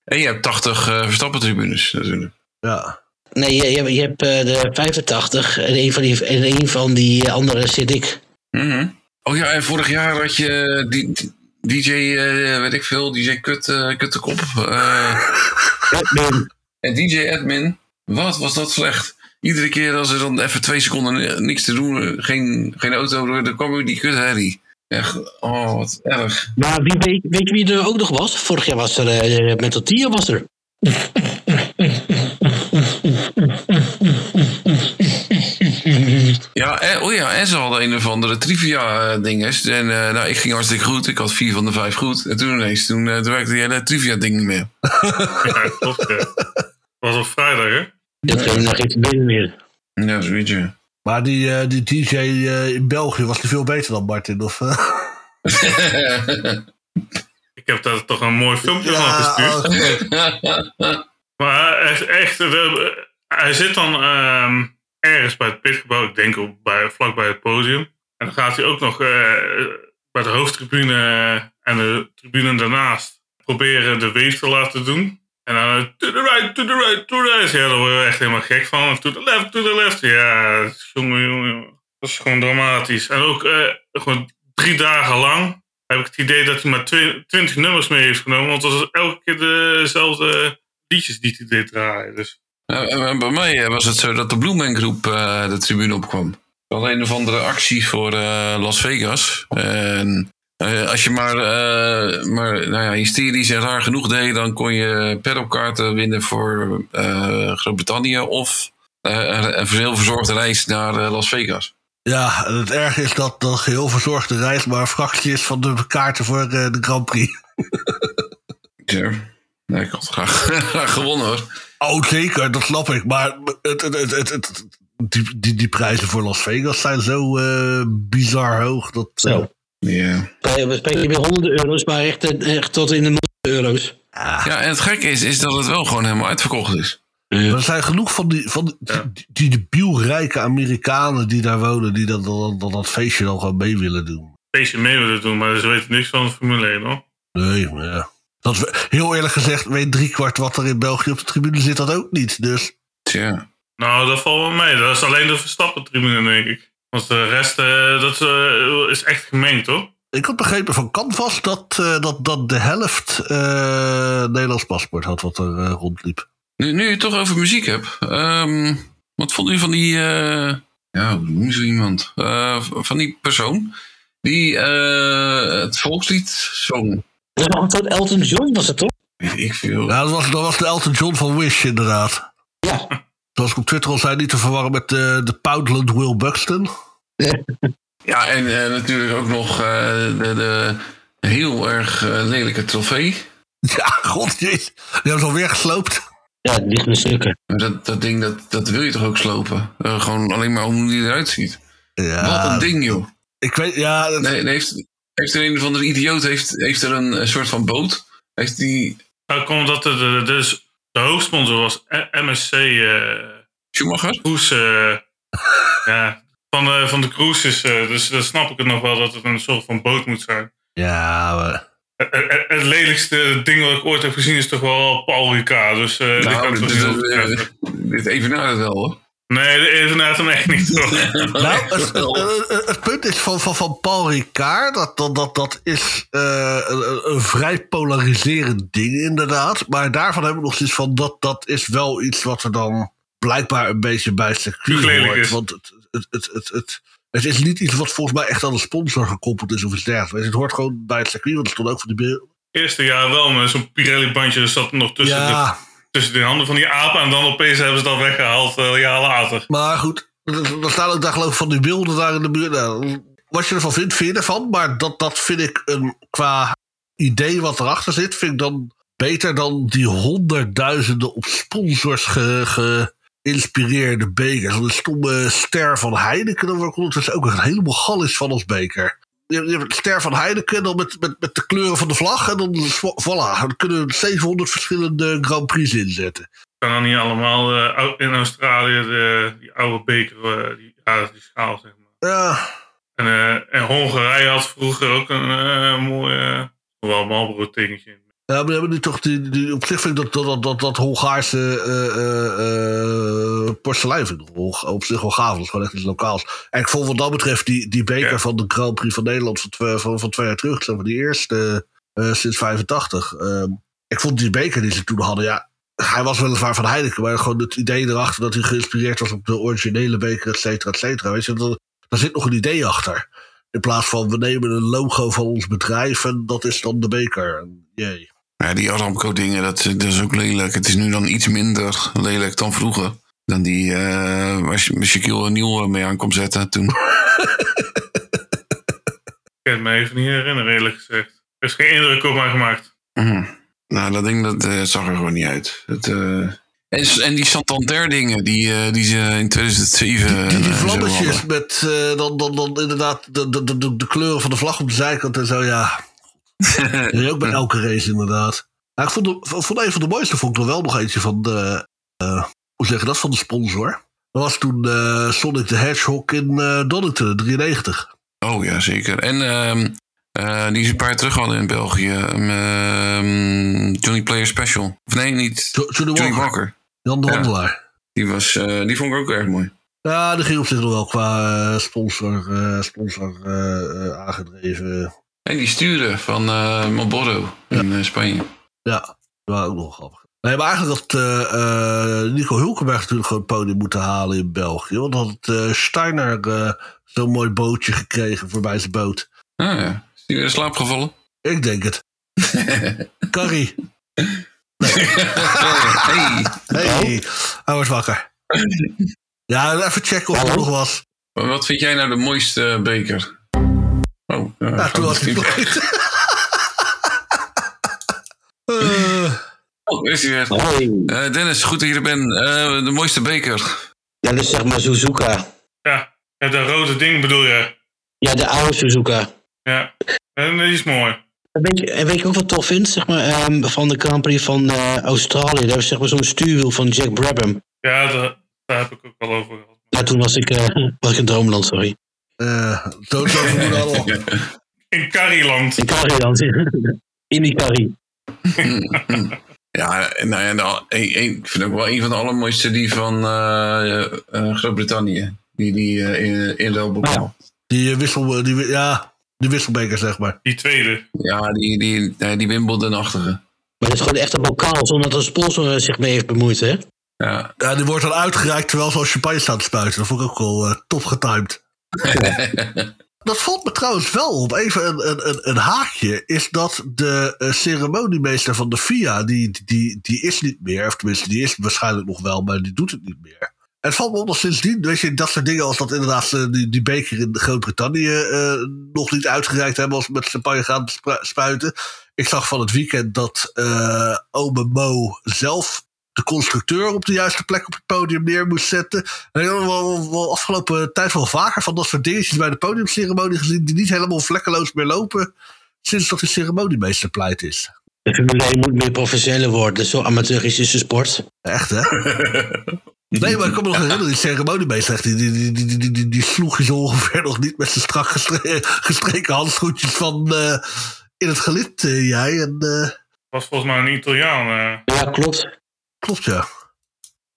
en je hebt 80 eh verstappen tribunes natuurlijk. Ja. Nee, je, je, hebt- je hebt eh, de 85 en een van die, en een van die andere zit ik. Mhm. Oh ja, en vorig jaar had je die, die- DJ, eh, weet ik veel, DJ Kut, eh Kuttekop. eh, Edwin. en DJ Admin. Wat was dat slecht? Iedere keer als er dan even twee seconden ni- niks te doen, eh, geen, geen auto, door, dan kwam weer die kutherrie. Echt, oh, wat erg. Maar wie, weet, weet je wie er ook nog was? Vorig jaar was er eh Mental Tia was er. Ja, en, oh ja, en ze hadden een of andere trivia-dinges. En eh, nou, ik ging hartstikke goed. Ik had vier van de vijf goed. En toen ineens, toen, eh, toen werkte die hele trivia-ding niet meer. Ja, klopt. Ja. was op vrijdag, hè? Dat geen, nog geen verbinding meer. Ja, zoiets, ja. Maar die, eh, die DJ eh, in België was die veel beter dan Martin? Of, eh? Ik heb daar toch een mooi filmpje van gestuurd. oh, Maar echt, echt we- hij zit dan ehm, ergens bij het pitgebouw, ik denk ook bij, vlak bij het podium. En dan gaat hij ook nog eh, bij de hoofdtribune en de tribune daarnaast proberen de weef te laten doen. En dan eh, to the right, to the right, to the right. Ja, daar word je echt helemaal gek van. To the left, to the left. Ja, jongen, jongen. Dat is gewoon dramatisch. En ook eh, gewoon drie dagen lang heb ik het idee dat hij maar twi- twintig nummers mee heeft genomen. Want het was elke keer dezelfde liedjes die hij deed draaien. Dus bij mij eh, was het zo dat de Blueman Groep eh, de tribune opkwam. Hadden een of andere actie voor Las Vegas. En eh, als je maar, eh, maar nou ja, hysterisch en raar genoeg deed, dan kon je paddelkaarten winnen voor eh, Groot-Brittannië of een heel verzorgde reis naar Las Vegas. ja, en het erge is dat de geheel verzorgde reis maar een fractie is van de kaarten voor de Grand Prix. Ja. Nee, ik had graag, graag gewonnen hoor. Oh, zeker, dat snap ik. Maar het, het, het, het, het- die, die, die prijzen voor Las Vegas zijn zo eh, bizar hoog. Dat, Zo. Ja. We spreken weer honderden euro's, maar echt, echt tot in de miljoenen euro's. ja, en het gekke is, is dat het wel gewoon helemaal uitverkocht is. Er zijn genoeg van die, van die, die, die debielrijke Amerikanen die daar wonen, die dat, dat, dat, dat feestje dan gewoon mee willen doen. feestje mee willen doen, maar ze weten niks van de Formule 1 hoor. Nee, maar ja. Dat, we- heel eerlijk gezegd, weet driekwart wat er in België op de tribune zit, dat ook niet. Dus Tja. Nou, dat valt wel mee. Dat is alleen de Verstappen-tribune, denk ik. Want de rest eh, dat, eh, is echt gemengd, hoor. ik had begrepen van Canvas dat, eh, dat, dat de helft eh, Nederlands paspoort had wat er rondliep. Nu, nu je het toch over muziek hebt. ehm, wat vond u van die... eh, ja, hoe noem je zo iemand? Eh, van die persoon die eh, het volkslied zong. Dat was een soort Elton John, was het toch? Weet ik veel. Ja, dat was, dat was de Elton John van Wish inderdaad. Ja. Zoals ik op Twitter al zei, niet te verwarren met de, de Poundland Will Buxton. Ja, en eh, natuurlijk ook nog eh, de, de heel erg eh, lelijke trofee. Ja, god. Die hebben ze alweer gesloopt. Ja, het ligt in stukken. Maar Dat, dat ding, dat, dat wil je toch ook slopen? Eh, gewoon alleen maar om hoe die eruit ziet. Ja, Wat een ding, joh. Ik weet, ja, dat- Nee, nee, heeft, heeft er een of andere idioot heeft, heeft er een, eh, soort van boot? Heeft die Nou, komt dat de, de, dus de hoofdsponsor was eh, MSC eh Schumacher? Cruise. eh, ja, van de, van de cruises. eh, dus dan snap ik het nog wel dat het een soort van boot moet zijn. ja, maar- Het, lelijkste ding wat ik ooit heb gezien is toch wel Paul Ricard. Dus eh kan Nou, dit, dit, het wel, hoor. Nee, de evenaart hem echt niet. Hoor. Nou, het, het- het- het punt is van, van, van Paul Ricard, dat, dat, dat, dat is eh, een, een vrij polariserend ding inderdaad. Maar daarvan hebben we nog zoiets van, dat, dat is wel iets wat er dan blijkbaar een beetje bij het circuit hoort. is. Want het, het, het, het, het, het is niet iets wat volgens mij echt aan de sponsor gekoppeld is of iets dergelijks. Het hoort gewoon bij het circuit, want er stond ook van die beelden. Eerste jaar wel met zo'n Pirelli-bandje. Dat zat nog tussen, de, Ja, tussen de handen van die apen. En dan opeens hebben ze dat weggehaald eh, een jaar later. Maar goed, er staan ook daar geloof ik van die beelden daar in de buurt. Nou, wat je ervan vindt, vind je ervan. Maar dat, dat vind ik een, qua idee wat erachter zit, vind ik dan beter dan die honderdduizenden op sponsors ge- geïnspireerde bekers. Een stomme ster van Heineken, word ik ondertussen ook echt helemaal gal is van als beker. Je ster van Heineken dan met, met, met de kleuren van de vlag. En dan, voilà, dan kunnen we 700 verschillende Grand Prix inzetten. kan dan niet allemaal eh, in Australië de, die oude beker, eh, die, ja, die schaal zeg maar. Ja, En, eh, en Hongarije had vroeger ook een mooi, eh, wel Marlboro tekentje. Ja, maar we hebben nu toch die, die, op zich vind ik dat, dat, dat, dat Hongaarse porselein vind ik nog wel- op zich wel gaaf. Dat is gewoon echt iets lokaals. En ik vond wat dat betreft die, die beker Ja. van de Grand Prix van Nederland van, twee- van, van twee jaar terug, zeg maar, die eerste eh, sinds 85. Ehm, ik vond die beker die ze toen hadden, ja, hij was weliswaar van Heineken, maar gewoon het idee erachter dat hij geïnspireerd was op de originele beker, et cetera, et cetera. Weet je, dat- daar zit nog een idee achter. In plaats van we nemen een logo van ons bedrijf en dat is dan de beker. Jee. Ja, die Aramco dingen, dat, dat is ook lelijk. Het is nu dan iets minder lelijk dan vroeger. Dan die, eh waar Sha- Shaquille O'Neal mee aan kon zetten toen. Ik kan het me even niet herinneren eerlijk gezegd. Er is geen indruk op mij gemaakt. Mhm. Nou, dat ding dat eh, zag er gewoon niet uit. Het, eh, en, en die Santander dingen die, eh, die ze in 2007 Die, die eh, vlammetjes met eh, dan, dan, dan inderdaad de, de, de, de kleuren van de vlag op de zijkant en zo, ja. Dat is ook bij elke race inderdaad. Nou, ik vond, de, vond een van de mooiste vond ik er wel nog eentje van de, eh, hoe zeg je dat, van de sponsor. Dat was toen eh, Sonic the Hedgehog in eh Donington, 93. Oh ja, zeker. En ehm, eh, die ze een paar jaar terug hadden in België. ehm, Johnny Player Special. Of nee, niet. Jo- Johnny Johnny Walker, Walker. Jan de Ja. Handelaar. Die, was, die vond ik ook erg mooi. Ja, die ging op zich nog wel qua sponsor, sponsor aangedreven. En die sturen van Marlboro in Spanje. Ja, dat was ook nog grappig. Nee, maar eigenlijk had eh, eh, Nico Hulkenberg natuurlijk gewoon het podium moeten halen in België. Want had het eh, Steiner eh, zo'n mooi bootje gekregen voorbij zijn boot. Ah ja. Is die weer in slaap gevallen? Ik denk het. Carrie. hey. Hey, hij was wakker. Ja, even checken of er nog was. Maar Wat vind jij nou de mooiste beker? Oh, ja, toen was hij hij. Eh, Oh, is hij weer. Hoi. Eh, Dennis, goed dat je er bent. Eh, de mooiste beker. Ja, dat is zeg maar Suzuka. Ja, dat rode ding bedoel je. Ja, de oude Suzuka. Ja, en die is mooi. En Weet je, en weet je ook wat tof vind? Zeg maar, ehm, van de Grand Prix van eh, Australië. Daar is zeg maar zo'n stuurwiel van Jack Brabham. Ja, daar, daar heb ik ook al over gehad. Ja, toen was ik, eh, was ik in Droomland, sorry. Eh zo zo vermoeden allemaal. In Carryland. In Carrie dan. In die Carrie. Ja, nou ja, nou, ik vind ook wel een van de allermooiste die van eh, eh, Groot-Brittannië. Die, die eh, in, in. Die, wissel, die, ja, die wisselbeker, zeg maar. Die tweede. Ja, die, die, nee, die Wimbledon-achtige. Maar het is gewoon echt een bokaal zonder dat een sponsor zich mee heeft bemoeid, hè? Ja. Ja, die wordt dan uitgereikt terwijl ze al champagne staat te spuiten. Dat vond ik ook wel top getimed. Dat valt me trouwens wel op. Even een, een, een, haakje. Is dat de eh, ceremoniemeester van de FIA. Die, die, die is niet meer. Of tenminste, die is waarschijnlijk nog wel. Maar die doet het niet meer. En het valt me op dat. Weet je, dat soort dingen. Als dat inderdaad die, die beker in Groot-Brittannië. eh, nog niet uitgereikt hebben. Als met champagne gaan spuiten. Ik zag van het weekend dat eh Ome Mo zelf de constructeur op de juiste plek op het podium neer moest zetten. En ik heb wel, wel afgelopen tijd wel vaker van dat soort dingetjes bij de podiumceremonie gezien. die niet helemaal vlekkeloos meer lopen. sinds dat de ceremoniemeester pleit is. De Formule 1 moet meer professioneler worden. Zo amateurisch is de sport. Echt, hè? Nee, maar ik kan me nog herinneren, die ceremoniemeester, echt, die, die, die, die, die, die, die sloeg je zo ongeveer nog niet met zijn strak gestre- gestreken handschoentjes van eh, in het gelid, eh, jij. En, eh, Was volgens mij een Italiaan. eh. Ja, klopt. Klopt, ja.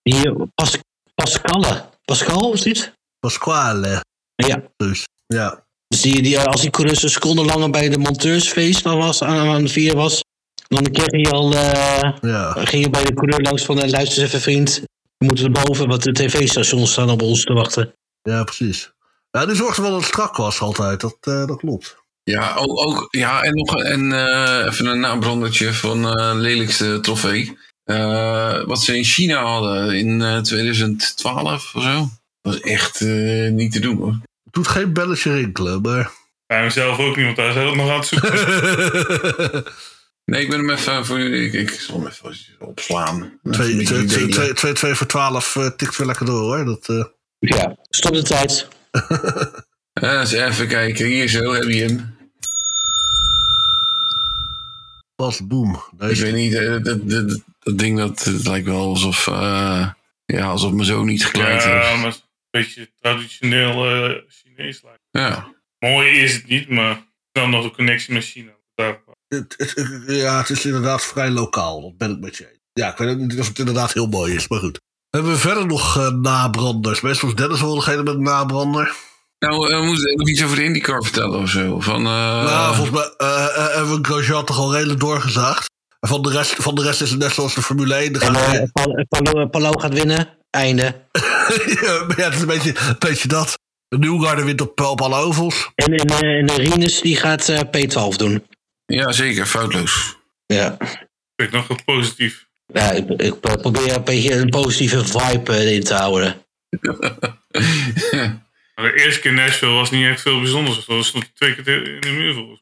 Hier, Pas Pascale. Pascal, is dit? Pasquale. Ja. Dus, ja. Dus die, die, als die coureur een seconde langer bij de monteursfeest dan was, aan, aan het vieren was, dan kreeg hij al, eh, ja. ging je bij de coureur langs van, eh, luister eens even vriend, we moeten er boven, want de tv-stations staan op ons te wachten. Ja, precies. Ja, die zorgde wel dat het strak was altijd. Dat, eh, dat klopt. Ja, ook, ook, ja en nog en, eh, even een nabrandertje van eh lelijkste trofee. Eh, wat ze in China hadden in eh, 2012 of zo. Dat was echt eh, niet te doen hoor. Het doet geen belletje rinkelen, maar... Bij mezelf ook niet, want daar is ook nog aan het zoeken. Nee, ik ben hem even voor. Ik, ik zal hem even opslaan. Even Twee- met twee- jullie twee- delen. twee- twee- twee voor 12 eh, tikt weer lekker door hoor. Dat, eh, Ja. Stop de tijd. Eh, eens even kijken. Hier zo heb je hem. pas boom. Ik weet niet, eh, dat, dat, dat ding dat, het lijkt wel alsof, eh, ja, alsof mijn zoon niet gekleid ja, heeft. maar het is een beetje traditioneel eh, Chinees lijkt. Ja. Mooi is het niet, maar dan nog de connectie met China. Daar, het, het- ja, het is inderdaad vrij lokaal. Dat ben ik met je eens. Ja, ik weet ook niet of het inderdaad heel mooi is, maar goed. Hebben we verder nog eh, nabranders? Meestal is Dennis wel degene met een nabrander. Nou, we moeten nog iets over de IndyCar vertellen of zo. Van, eh, nou, volgens mij eh, eh, hebben we Grosjean toch al redelijk doorgezaagd. En van de rest, van de rest is het net zoals de Formule 1. Dan En Pal- Palo gaat winnen. Einde. ja, maar ja, het is een beetje, een beetje dat. De Newgarden wint op, op alle ovals. En, en, en de Rinus die gaat eh, P12 doen. Ja, zeker. Foutloos. Ja. ik nog heel positief. ja ik, ik probeer een beetje een positieve vibe erin te houden. De eerste keer Nashville was niet echt veel bijzonders. Dat stond twee keer in de muur volgens mij.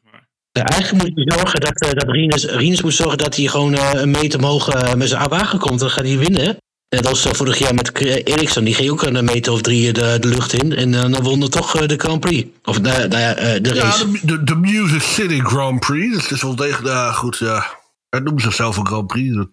Ja, eigenlijk moet je zorgen dat, eh, dat Rinus, Rinus moet zorgen dat hij gewoon eh, een meter omhoog eh, met zijn wagen komt. Dan gaat hij winnen. Net als eh, vorig jaar met Ericsson. Die ging ook een meter of drie de, de lucht in. En eh, dan won er toch eh, de Grand Prix. Of de, de, eh, de Ja, race. de, de, de Music City Grand Prix. Het is wel degelijk. Ja, goed, ja. Het noemen zichzelf een Grand Prix. Dat,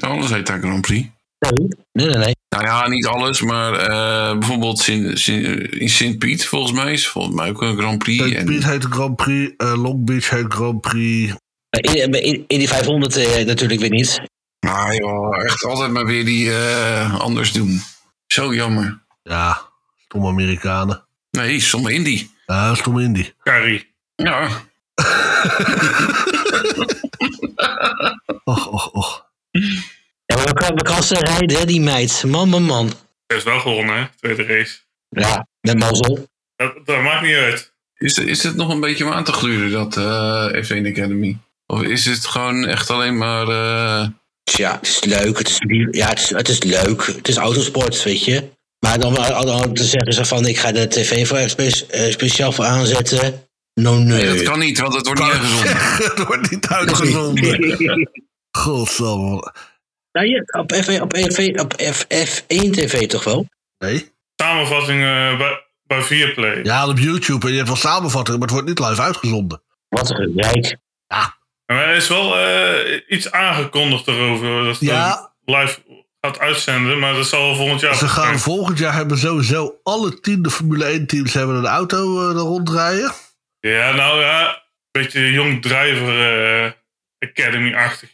eh, Alles heet daar Grand Prix. Nee, nee, nee. Nou ja, niet alles, maar eh, bijvoorbeeld Sint- Sint- in Sint-Piet, volgens mij, is volgens mij ook een Grand Prix. St. En, Piet heet Grand Prix. eh, Long Beach heet Grand Prix. In, in, in die 500 eh, natuurlijk weer niet. nou joh, echt altijd maar weer die eh, anders doen. Zo jammer. Ja, stomme Amerikanen. Nee, sommige Indy. Ja, stomme Indy. Carrie. Ja, Och, och, och. Ja, maar we kan, we kan ze rijden, hè, die meid. Man, man, man. Hij is wel gewonnen, hè? Tweede race. Ja, met mazzel. Dat, dat maakt niet uit. is, is het nog een beetje om aan te gluren, dat eh F1 Academy? Of is het gewoon echt alleen maar... eh, Ja, het is leuk. Het is, ja, het is, het is leuk. Het is autosport, weet je. Maar dan, dan, dan zeggen ze van, ik ga de tv voor spe- eh, speciaal voor aanzetten. No, nee. nee, dat kan niet, want het wordt niet uitgezonden. Het wordt niet uitgezonden. Godsamme. Nou, je, op, F, op, F, op F, F1 TV toch wel? Nee. Samenvatting eh, bij, bij Viaplay. Ja, op YouTube. En je hebt wel samenvattingen, maar het wordt niet live uitgezonden. Wat een gezeik. Maar er is wel eh, iets aangekondigd erover. Dat Ja, live gaat uitzenden, maar dat zal volgend jaar ze gaan zijn. volgend jaar hebben sowieso alle tien de Formule 1 teams hebben een auto eh, er rondrijden. Ja, nou ja, een beetje Young Driver Academy-achtig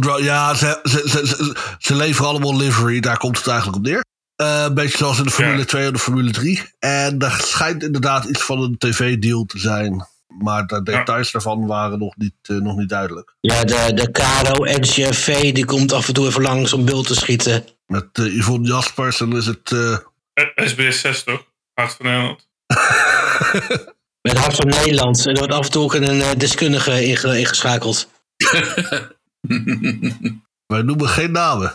Dra- ja, ze, ze, ze, ze, ze leveren allemaal livery, daar komt het eigenlijk op neer. Eh, een beetje zoals in de Formule Ja. 2 en de Formule 3. En daar schijnt inderdaad iets van een tv-deal te zijn. Maar de details daarvan waren nog niet, eh, nog niet duidelijk. Ja, de, de Caro NCFV die komt af en toe even langs om bult te schieten. Met eh, Yvonne Jaspers en is het... SBS 6 toch? Hart van Nederland. Met Hart van Nederland. En er wordt af en toe ook een eh, deskundige inge- ingeschakeld. wij noemen geen namen.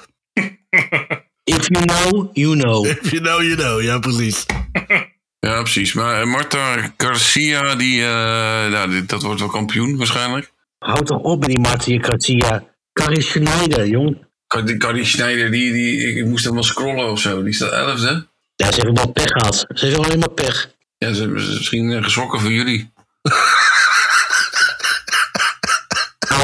If you know, you know. If you know, you know. Ja, precies. Ja, precies. Maar eh, Marta Garcia, die, eh, nou, die- dat wordt wel kampioen waarschijnlijk. Houd toch op met die Martin Garcia. Carrie Schneider, jong. Cardi Schneider, die, die, ik, moest helemaal scrollen of zo. Die staat elfde. Ja, ze hebben wel pech gehad. Ze hebben alleen maar pech. Ja, ze hebben ze misschien eh, geschrokken voor jullie.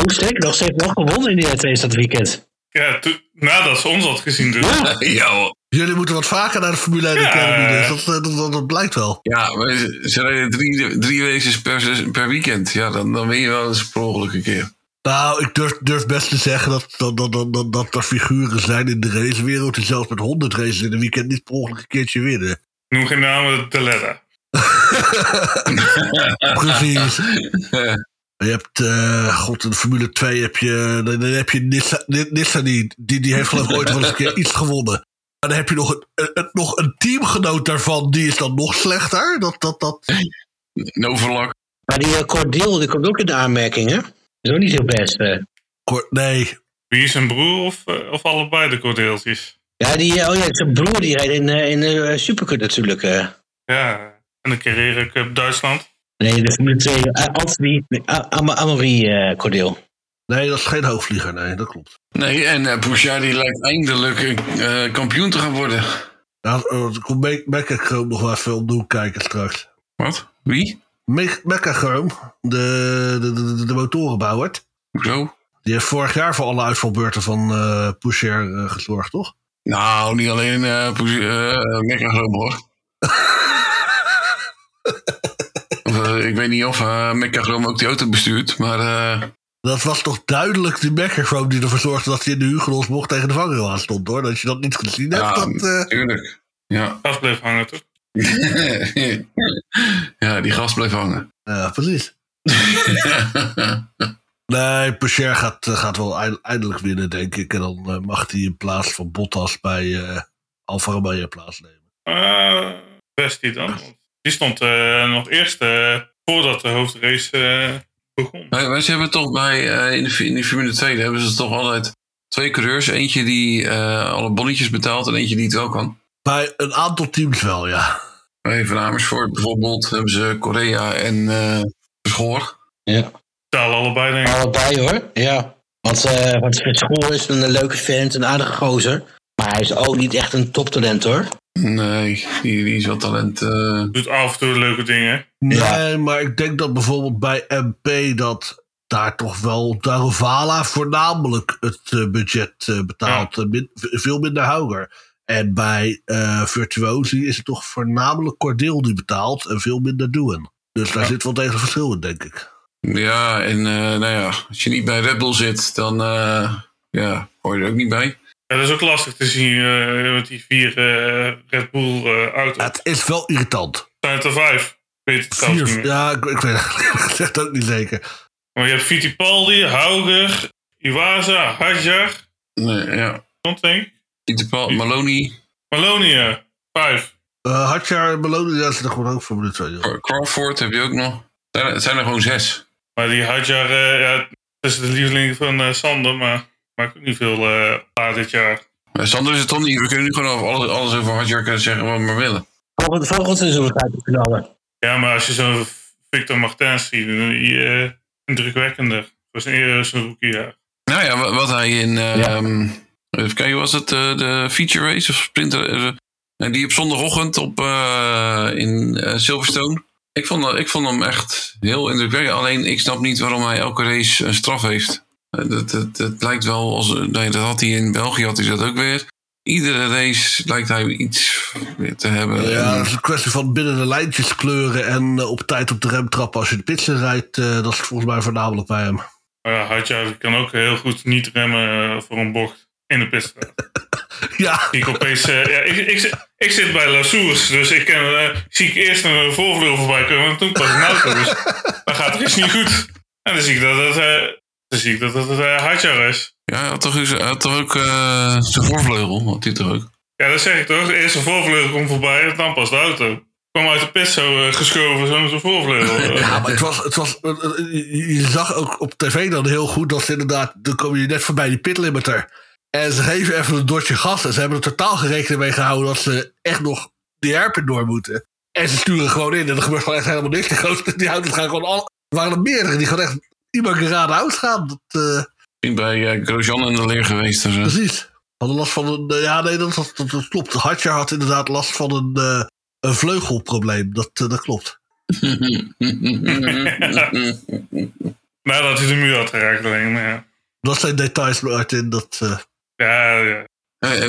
Sterker nog, ze heeft wel gewonnen in die race dat weekend. Ja, nadat ze ons had gezien dus. Ja. Jullie moeten wat vaker naar de Formule 1 Ja. Academy. Dus dat, eh, dat, dat, dat blijkt wel. ja maar ze, rijden drie, drie races per, per weekend. Ja, dan, dan win je wel eens per ongeluk een keer. Nou, ik durf, durf best te zeggen dat, dat, dat, dat, dat, dat er figuren zijn in de racewereld... die zelfs met 100 races in een weekend niet per ongeluk een keertje winnen. Noem geen namen, Deletta. Precies. Je hebt, eh, god, in de Formule 2 heb je, dan, dan heb je Nissan, Nissan die, die, die heeft geloof ik ooit wel eens een keer iets gewonnen. Maar dan heb je nog een, nog een teamgenoot daarvan, die is dan nog slechter. Dat, dat, dat. No verlak. Maar die uh, Cordeel, die komt ook in de aanmerking, hè? Is ook niet heel best. eh. Nee, Wie is zijn broer of, of allebei de cordeeltjes? Ja, die, oh ja, zijn broer die rijdt in, in de Supercup natuurlijk. eh. Ja, en de Carrera Cup Duitsland. Nee, de Formule 2. Uh, Anthony, nee, A- Am- Amaury eh Cordeel. nee, dat is geen hoogvlieger. Nee, dat klopt. Nee, en uh, die lijkt eindelijk eh, kampioen te gaan worden. Nou, eh, ik kom Me- Mecca Chrome nog wel even opnieuw kijken straks. Wat? Wie? Me- Mecca Chrome, de, de, de, de, de motorenbouwer, Hoezo? die heeft vorig jaar voor alle uitvalbeurten van eh Pusher eh, gezorgd, toch? Nou, niet alleen uh, Mekka hoor. Eh, ik weet niet of uh, ook die auto bestuurt, maar... eh, Dat was toch duidelijk de Mecca die ervoor zorgde dat hij in de Hugelos mocht tegen de vanger aan stond, hoor. Dat je dat niet gezien hebt, ja, dat... eh, tuurlijk. Ja. Gas bleef hangen, toch? ja, die gast bleef hangen. Ja, precies. Nee, Pusher gaat, gaat wel eind- eindelijk winnen, denk ik. En dan eh, mag hij in plaats van Bottas bij eh Alfa Romeo plaatsnemen. Uh, best die dan. Die stond eh, nog eerst eh, voordat de hoofdrace eh, begon. Maar, maar ze hebben toch bij, eh, in, de, in die Formule 2 daar hebben ze toch altijd twee coureurs. Eentje die eh, alle bonnetjes betaalt en eentje die het wel kan. Bij een aantal teams wel, ja. Bij Van Amersfoort bijvoorbeeld hebben ze Korea en eh Schoor. Ja. Betalen allebei, denk ik. Allebei hoor, ja. Want, eh want Schoor is een leuke vent, een aardige gozer. Maar hij is ook niet echt een toptalent hoor. Nee, die, die is wel talent. eh, Doet af en toe leuke dingen. Nee, maar ik denk dat bijvoorbeeld bij MP dat daar toch wel Darovala voornamelijk het eh, budget eh, betaalt. Min- veel minder hoger. En bij eh Virtuosi is het toch voornamelijk Cordeel die betaalt en veel minder Doen. Dus daar Ja. zit wel tegen verschil in, denk ik. Ja, en eh, nou ja, als je niet bij Red Bull zit, dan eh, ja, hoor je er ook niet bij. Ja, dat is ook lastig te zien eh, met die vier eh, Red Bull eh auto's. Het is wel irritant. Zijn het er vijf? Ik weet het niet Vier, meer. ja, ik, ik weet het zeg ook niet zeker. Maar je hebt Fittipaldi, Hauger, Iwasa, Hadjar. Nee, ja. Dat ik. Pieter Paul, Maloney, Malonia, vijf. Uh, Hadjar en Belonen, ja, zit er gewoon ook voor minuut twee. Cra- Crawford heb je ook nog. Er, het zijn er gewoon zes. Maar die Hadjar, eh ja, dat is de lieveling van Sander, maar maakt ook niet veel eh aan dit jaar. Maar Sander is het toch niet. We kunnen nu gewoon over alles, alles over Hadjar kunnen zeggen wat we maar willen. Volgend, volgend seizoen gaat hij knallen. Ja, maar als je zo'n Victor Martens ziet, dan is hij eh, indrukwekkender. Dat was een eerder zijn rookiejaar. Nou ja, wa- wat hij in, ehm, Even kijken, was het eh, de feature race of sprinter? eh, en die op zondagochtend op, eh, in eh, Silverstone. Ik vond, dat- ik vond hem echt heel indrukwekkend. Alleen ik snap niet waarom hij elke race een straf heeft. Eh, dat, dat, dat lijkt wel als. Nee, dat had hij in België had hij dat ook weer. Iedere race lijkt hij iets weer te hebben. Ja, En- dat is een kwestie van binnen de lijntjes kleuren en eh, op tijd op de rem trappen als je de pitsen rijdt. eh, dat is volgens mij voornamelijk bij hem. Maar ja, Hadjar kan ook heel goed niet remmen eh, voor een bocht in de pitstraat. Ja, ik opeens, eh, ja, ik, ik, zit- ik zit bij La Source, dus ik ken, eh, zie ik eerst een voorvleugel voorbij komen en toen pas een auto. Dus dan gaat er iets niet goed. En dan zie ik dat het, eh, zie ik dat het uh, Hadjar is. Ja, hij had toch, eens- hij had toch ook eh, zijn voorvleugel, had hij toch ook? Ja, dat zeg ik toch. Eerst een voorvleugel komt voorbij en dan pas de auto. Kwam uit de pit zo eh, geschoven, zo met zijn voorvleugel. Eh, Ja, maar het was, het was, eh, eh, je zag ook op tv dan heel goed dat ze inderdaad, dan kom je net voorbij die pitlimiter. En ze geven even een dotje gas en ze hebben er totaal geen rekening mee gehouden dat ze echt nog die herpin door moeten. En ze sturen gewoon in en er gebeurt gewoon echt helemaal niks. Die, die auto's gaan gewoon al, er waren er meerdere die gewoon echt iemand geraden gaan. Dat, eh, Ik ben bij eh, Grosjean in de leer geweest. Dus, eh. precies. Hadden last van een, ja nee, dat, dat, dat, dat klopt. Hadjar had inderdaad last van een, eh, een vleugelprobleem. Dat, dat klopt. nadat hij de muur had geraakt alleen. Maar ja. Dat zijn details, Martin. Dat, eh, Ja, ja.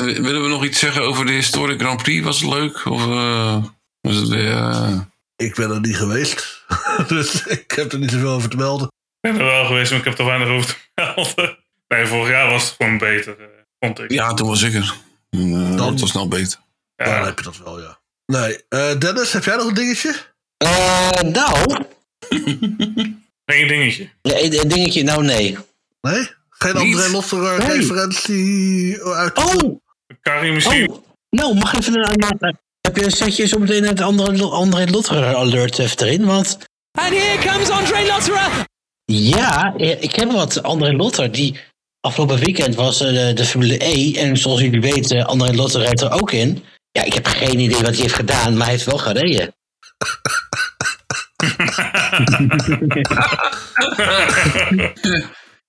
Willen we nog iets zeggen over de Historic Grand Prix? Was het leuk? Of eh, was het weer... eh, Ik ben er niet geweest. dus ik heb er niet zoveel over te melden. Ik ben er wel geweest, maar ik heb er weinig over te melden. Nee, vorig jaar was het gewoon beter, eh, vond ik. Ja, toen was ik er. Eh, Dan- dat was snel beter. Ja. Daar heb je dat wel, ja. Nee, eh, Dennis, heb jij nog een dingetje? Eh, nou, Eén dingetje. ja, een een dingetje, nou nee. Nee? Geen Niet? André Lotterer Nee. referentie uit... Oh, Carrie misschien. oh. Nou, mag even een... Heb je, zet je zo meteen het andere, andere Lotterer alert even erin? Want And here comes Andre Lotterer. Ja, eh, ik heb wat André Lotter. Die afgelopen weekend was eh, de, Formule E. En zoals jullie weten, André Lotter rijdt er ook in. Ja, ik heb geen idee wat hij heeft gedaan, maar hij heeft wel gereden.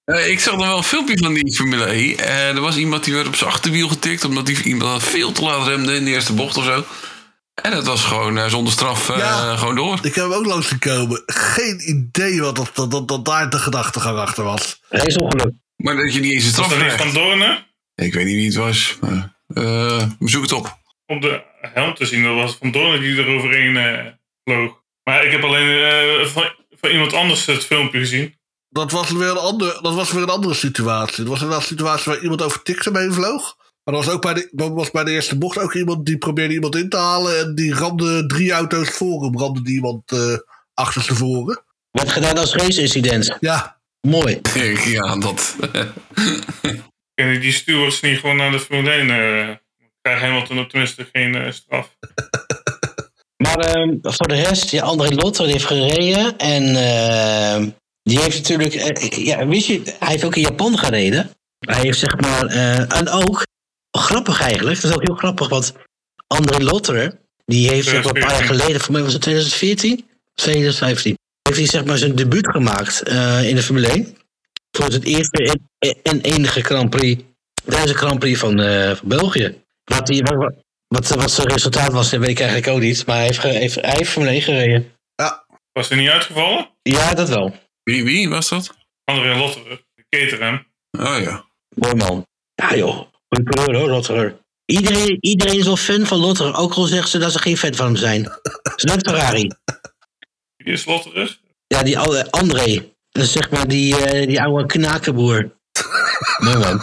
Eh, ik zag nog wel een filmpje van die Formule E. Er was iemand die werd op zijn achterwiel getikt... omdat die iemand veel te laat remde in de eerste bocht of zo. En het was gewoon eh, zonder straf eh, Ja. gewoon door. Ik heb hem ook langs gekomen. Geen idee wat dat, dat, dat, dat daar de gedachtegang achter was. Raceongeluk. Maar dat je niet eens een Was straf dat niet krijgt. van Doornen? Ik weet niet wie het was. Maar, eh, zoek het op. Op de helm te zien, dat was van Doornen die er overheen eh, vloog. Maar ik heb alleen eh, van, van iemand anders het filmpje gezien. Dat was weer een, ander, dat was weer een andere situatie. Dat was inderdaad een situatie waar iemand over tikte mee vloog. Maar er was ook bij de, was bij de eerste bocht ook iemand die probeerde iemand in te halen. En die ramde drie auto's voor hem. Ramde die iemand eh achterstevoren. Werd gedaan als raceincident. Ja, Mooi. ja, dat. Kunnen die stewards niet gewoon naar de Formule 1 eh krijgen Hamilton tenminste geen eh, straf. Maar ehm, voor de rest, ja, André Lotter die heeft gereden. En ehm, die heeft natuurlijk... ja, wist je, hij heeft ook in Japan gereden. Hij heeft zeg maar... eh, en ook, grappig eigenlijk, dat is ook heel grappig, want André Lotter, die heeft zeg maar, een paar jaar 2014. geleden, voor mij was het 2014, 2015, heeft hij zeg maar zijn debuut gemaakt eh, in de Formule 1. Voor het eerste en, en enige Grand Prix, tijdens de Grand Prix van, eh, van België. Wat, die, wat, wat, wat zijn resultaat was, dat weet ik eigenlijk ook niet. Maar hij heeft, heeft, hij heeft Formule 1 gereden. Was hij niet uitgevallen? Ja, dat wel. Wie, wie was dat? André Lotterer, de Caterham. Oh ja. Mooi man. Ja joh, goeie coureur hoor, Lotterer. Iedereen, iedereen is wel fan van Lotterer, ook al zeggen ze dat ze geen fan van hem zijn. Is net Ferrari. Wie is Lotterer? Ja, die oude André. Dat is zeg maar die, eh, die oude knakenboer. Mooi man.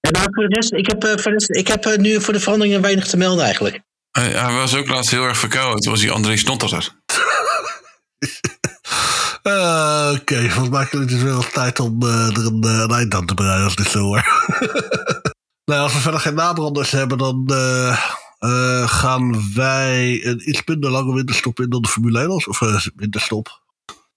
En maar voor de rest, ik heb, eh, voor de rest, ik heb eh, nu voor de veranderingen weinig te melden eigenlijk. Hij, hij was ook laatst heel erg verkouden. Toen was hij André Snotterer. Eh, oké. Volgens mij is het dus wel tijd om eh, er een, eh, een eind aan te breien als dit zo hoor. nou, als we verder geen nabranders hebben, dan eh, eh, gaan wij een iets minder lange winterstop in dan de Formule 1 was. Of eh, winterstop.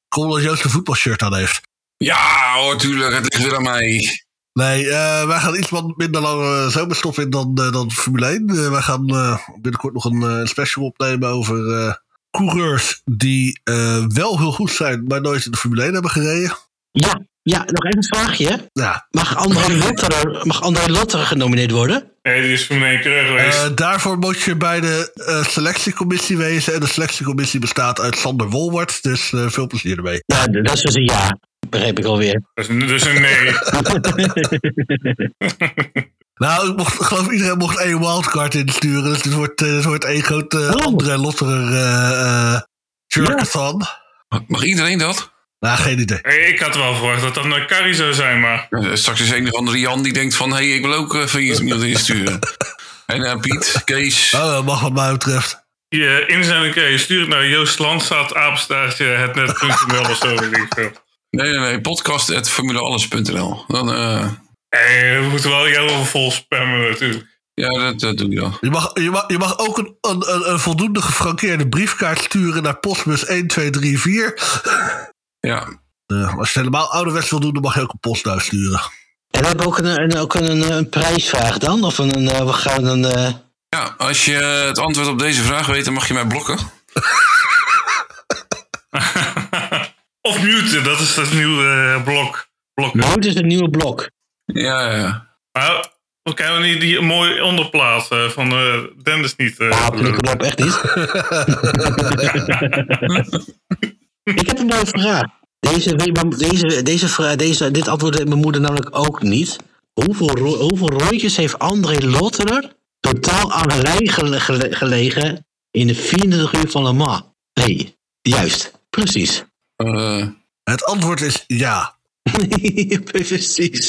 Kom dat Joost een voetbalshirt aan heeft. Ja hoor, tuurlijk. Het ligt weer aan mij. Nee, eh, wij gaan iets wat minder lange zomerstop in dan, eh, dan Formule 1. Eh, wij gaan eh, binnenkort nog een special opnemen over eh, coureurs die eh, wel heel goed zijn, maar nooit in de Formule 1 hebben gereden. Ja, Ja, nog even een vraagje. Ja, Mag André Lotterer, mag André Lotterer genomineerd worden? Nee, die is Formule 1 coureur geweest. Eh, daarvoor moet je bij de eh, selectiecommissie wezen. En de selectiecommissie bestaat uit Sander Wolwart. Dus eh, veel plezier ermee. Ja, dat is dus een ja. Begreep ik alweer. dus, dus een nee. Nou, ik, mocht, ik geloof iedereen mocht één wildcard insturen. Dus het wordt, het wordt één grote uh, Oh. André Lotterer uh, jerkathon. Mag iedereen dat? Nou, geen idee. Hey, ik had wel verwacht dat dat naar Carrie zou zijn, maar... Eh, straks is een of andere Jan die denkt van... hé, hey, ik wil ook even iets iemand insturen. en uh, Piet, Kees... Oh, dat mag wat mij betreft. Je inzending kun je sturen naar Joost Landstad, apenstaartje, hetnet.nl of zo. Nee, nee, nee, podcast at formulealles.nl. Dan, uh... hey, we moeten wel jou vol spammen natuurlijk. Ja, dat, dat doe je dan. Je mag, je mag, je mag ook een, een, een voldoende gefrankeerde briefkaart sturen naar postbus 1234. Ja. Uh, als je het helemaal ouderwets wil doen, dan mag je ook een postduis sturen. En we hebben ook een, een, ook een, een prijsvraag dan? Of een, een, we gaan een... Uh... Ja, als je het antwoord op deze vraag weet, dan mag je mij blokken. of muten, dat is het nieuwe uh, blok. blok. Mute is het nieuwe blok. Ja, ja. Nou, we kunnen niet die mooi onderplaat uh, van uh, Dennis niet. Uh, ja, op echt niet. ik heb een mooie vraag. Deze, deze, deze, deze, dit antwoord mijn moeder namelijk ook niet. Hoeveel, hoeveel rondjes heeft André Lotterer totaal aan de lijn gelegen in de 24 uur van Le Mans? Nee, juist. Precies. Uh. Het antwoord is ja. Precies.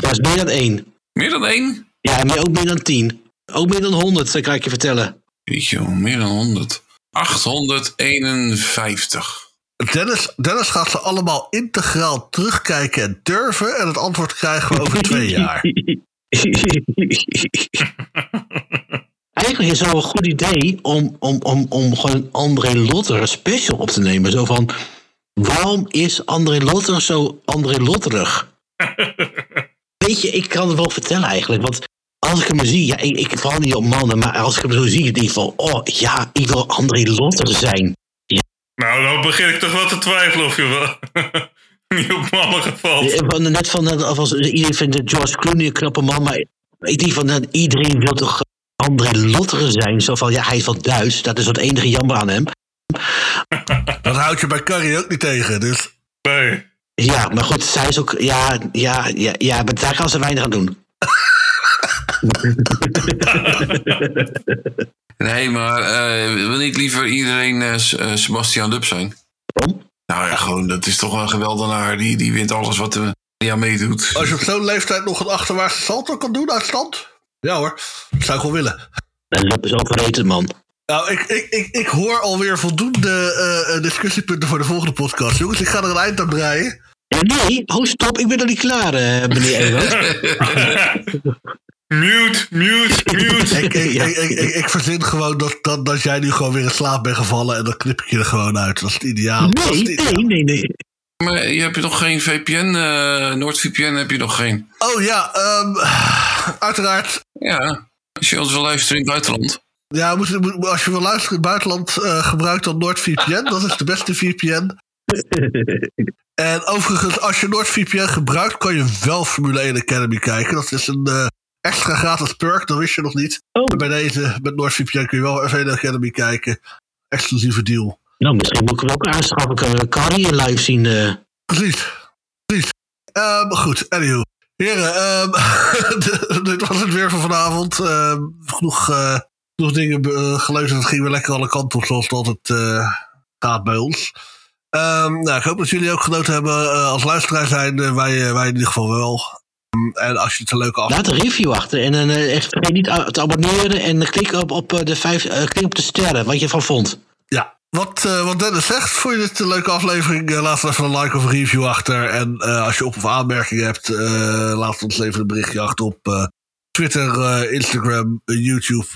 Dat is meer dan één. Meer dan één? Ja, maar ook meer dan tien. Ook meer dan honderd, dat kan ik je vertellen. Weet je, meer dan honderd. 851. Dennis, Dennis gaat ze allemaal integraal terugkijken en durven. En het antwoord krijgen we over twee jaar. Eigenlijk is het wel een goed idee om, om, om, om gewoon een André Lotter special op te nemen. Zo van, waarom is André Lotter zo André Lotterig? Weet je, ik kan het wel vertellen eigenlijk. Want als ik hem zie, ja, ik, ik val niet op mannen, maar als ik hem zo zie, denk ik van, oh ja, ik wil André Lotter zijn. Ja. Nou, dan begin ik toch wel te twijfelen of je wel niet op mannen gevalt. Net van, als iedereen vindt George Clooney een knappe man, maar ik denk van, iedereen wil toch André Lotter zijn. Zo van, ja, hij is wel Duits, dat is het enige jammer aan hem. Dat houd je bij Carrie ook niet tegen, dus... Nee. Ja, maar goed, zij is ook, ja, ja, ja, ja maar daar kan ze weinig aan doen. nee, maar uh, wil niet liever iedereen uh, Sebastian Lub zijn? Waarom? Nou ja, gewoon, dat is toch een geweldenaar. Die, die wint alles wat er ja meedoet. Als je op zo'n leeftijd nog een achterwaartse salto kan doen uit stand? Ja hoor, dat zou ik wel willen. En Lub is overrated, man. Nou, ik, ik, ik, ik hoor alweer voldoende uh, discussiepunten voor de volgende podcast. Jongens, ik ga er een eind aan breien. Nee, oh stop, ik ben nog niet klaar, uh, meneer Ewald. mute, mute, mute. ik, ik, ja. ik, ik, ik, verzin gewoon dat, dat, dat jij nu gewoon weer in slaap bent gevallen en dan knip ik je er gewoon uit. Dat is het ideaal. Nee, het ideaal. nee, nee, nee. Maar je hebt nog geen VPN, uh, NoordVPN heb je nog geen. Oh ja, um, uiteraard. Ja, als je ons wil luisteren in het buitenland. Ja, als je wil luisteren in het buitenland, uh, gebruik dan NoordVPN. Dat is de beste VPN. en overigens, als je NoordVPN gebruikt, kan je wel Formule 1 Academy kijken. Dat is een uh, extra gratis perk, dat wist je nog niet. Oh. En bij deze, met NoordVPN kun je wel F1 Academy kijken. Exclusieve deal. Nou, misschien moet ik hem ook aanschaffen. Kunnen we Carrie live zien. Uh... Precies. Precies. Um, goed, anywho. Heren, um, dit was het weer voor vanavond. Um, genoeg, uh, genoeg dingen uh, gelezen. Het ging weer lekker alle kanten op, zoals het altijd uh, gaat bij ons. Um, nou, ik hoop dat jullie ook genoten hebben uh, als luisteraar zijn. wij, wij in ieder geval wel. En als je het een leuke af... Laat een review achter. En dan vergeet niet te abonneren. En klik op, op, de, vijf, klik op de sterren, wat je ervan vond. Ja, wat, uh, wat Dennis zegt, vond je dit een leuke aflevering? Uh, laat even een like of een review achter. En uh, als je op- of aanmerkingen hebt, laat ons even een berichtje achter op Twitter, Instagram, YouTube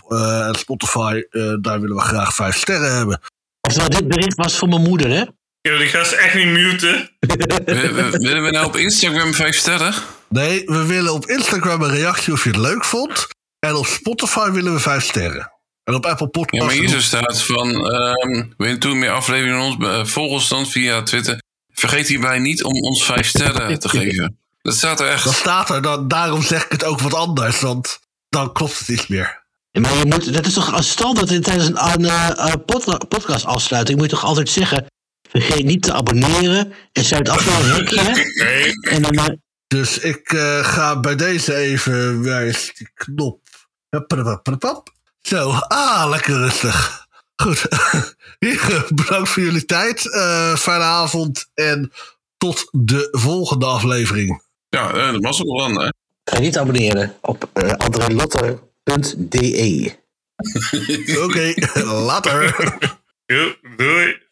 en Spotify. daar willen we graag vijf sterren hebben. Oftewel, dit bericht was voor mijn moeder, hè? Ja, die gaat echt niet muten. willen we nou op Instagram vijf sterren? Nee, we willen op Instagram een reactie of je het leuk vond. En op Spotify willen we vijf sterren. En op Apple Ja, Podcasts... maar hier zo staat van, ehm wil je toen meer afleveringen van ons, eh, volg ons dan via Twitter. Vergeet hierbij niet om ons vijf sterren te geven. Dat staat er echt. staat er, dan, daarom zeg ik het ook wat anders, want dan klopt het iets meer. Ja, Maar je moet, dat is toch, als stel dat je tijdens een, een eh, pod- podcast afsluiting, moet je toch altijd zeggen, vergeet niet te abonneren en sluit af met een hekje. Nee, En dan, eh, Dus ik eh, ga bij deze even, waar is die knop? Zo, ah, lekker rustig. Goed, bedankt voor jullie tijd. Eh, fijne avond en tot de volgende aflevering. Ja, eh, dat was ook wel dan, hè. ga niet abonneren op uh, andrelotter.de. Oké, later. Doei.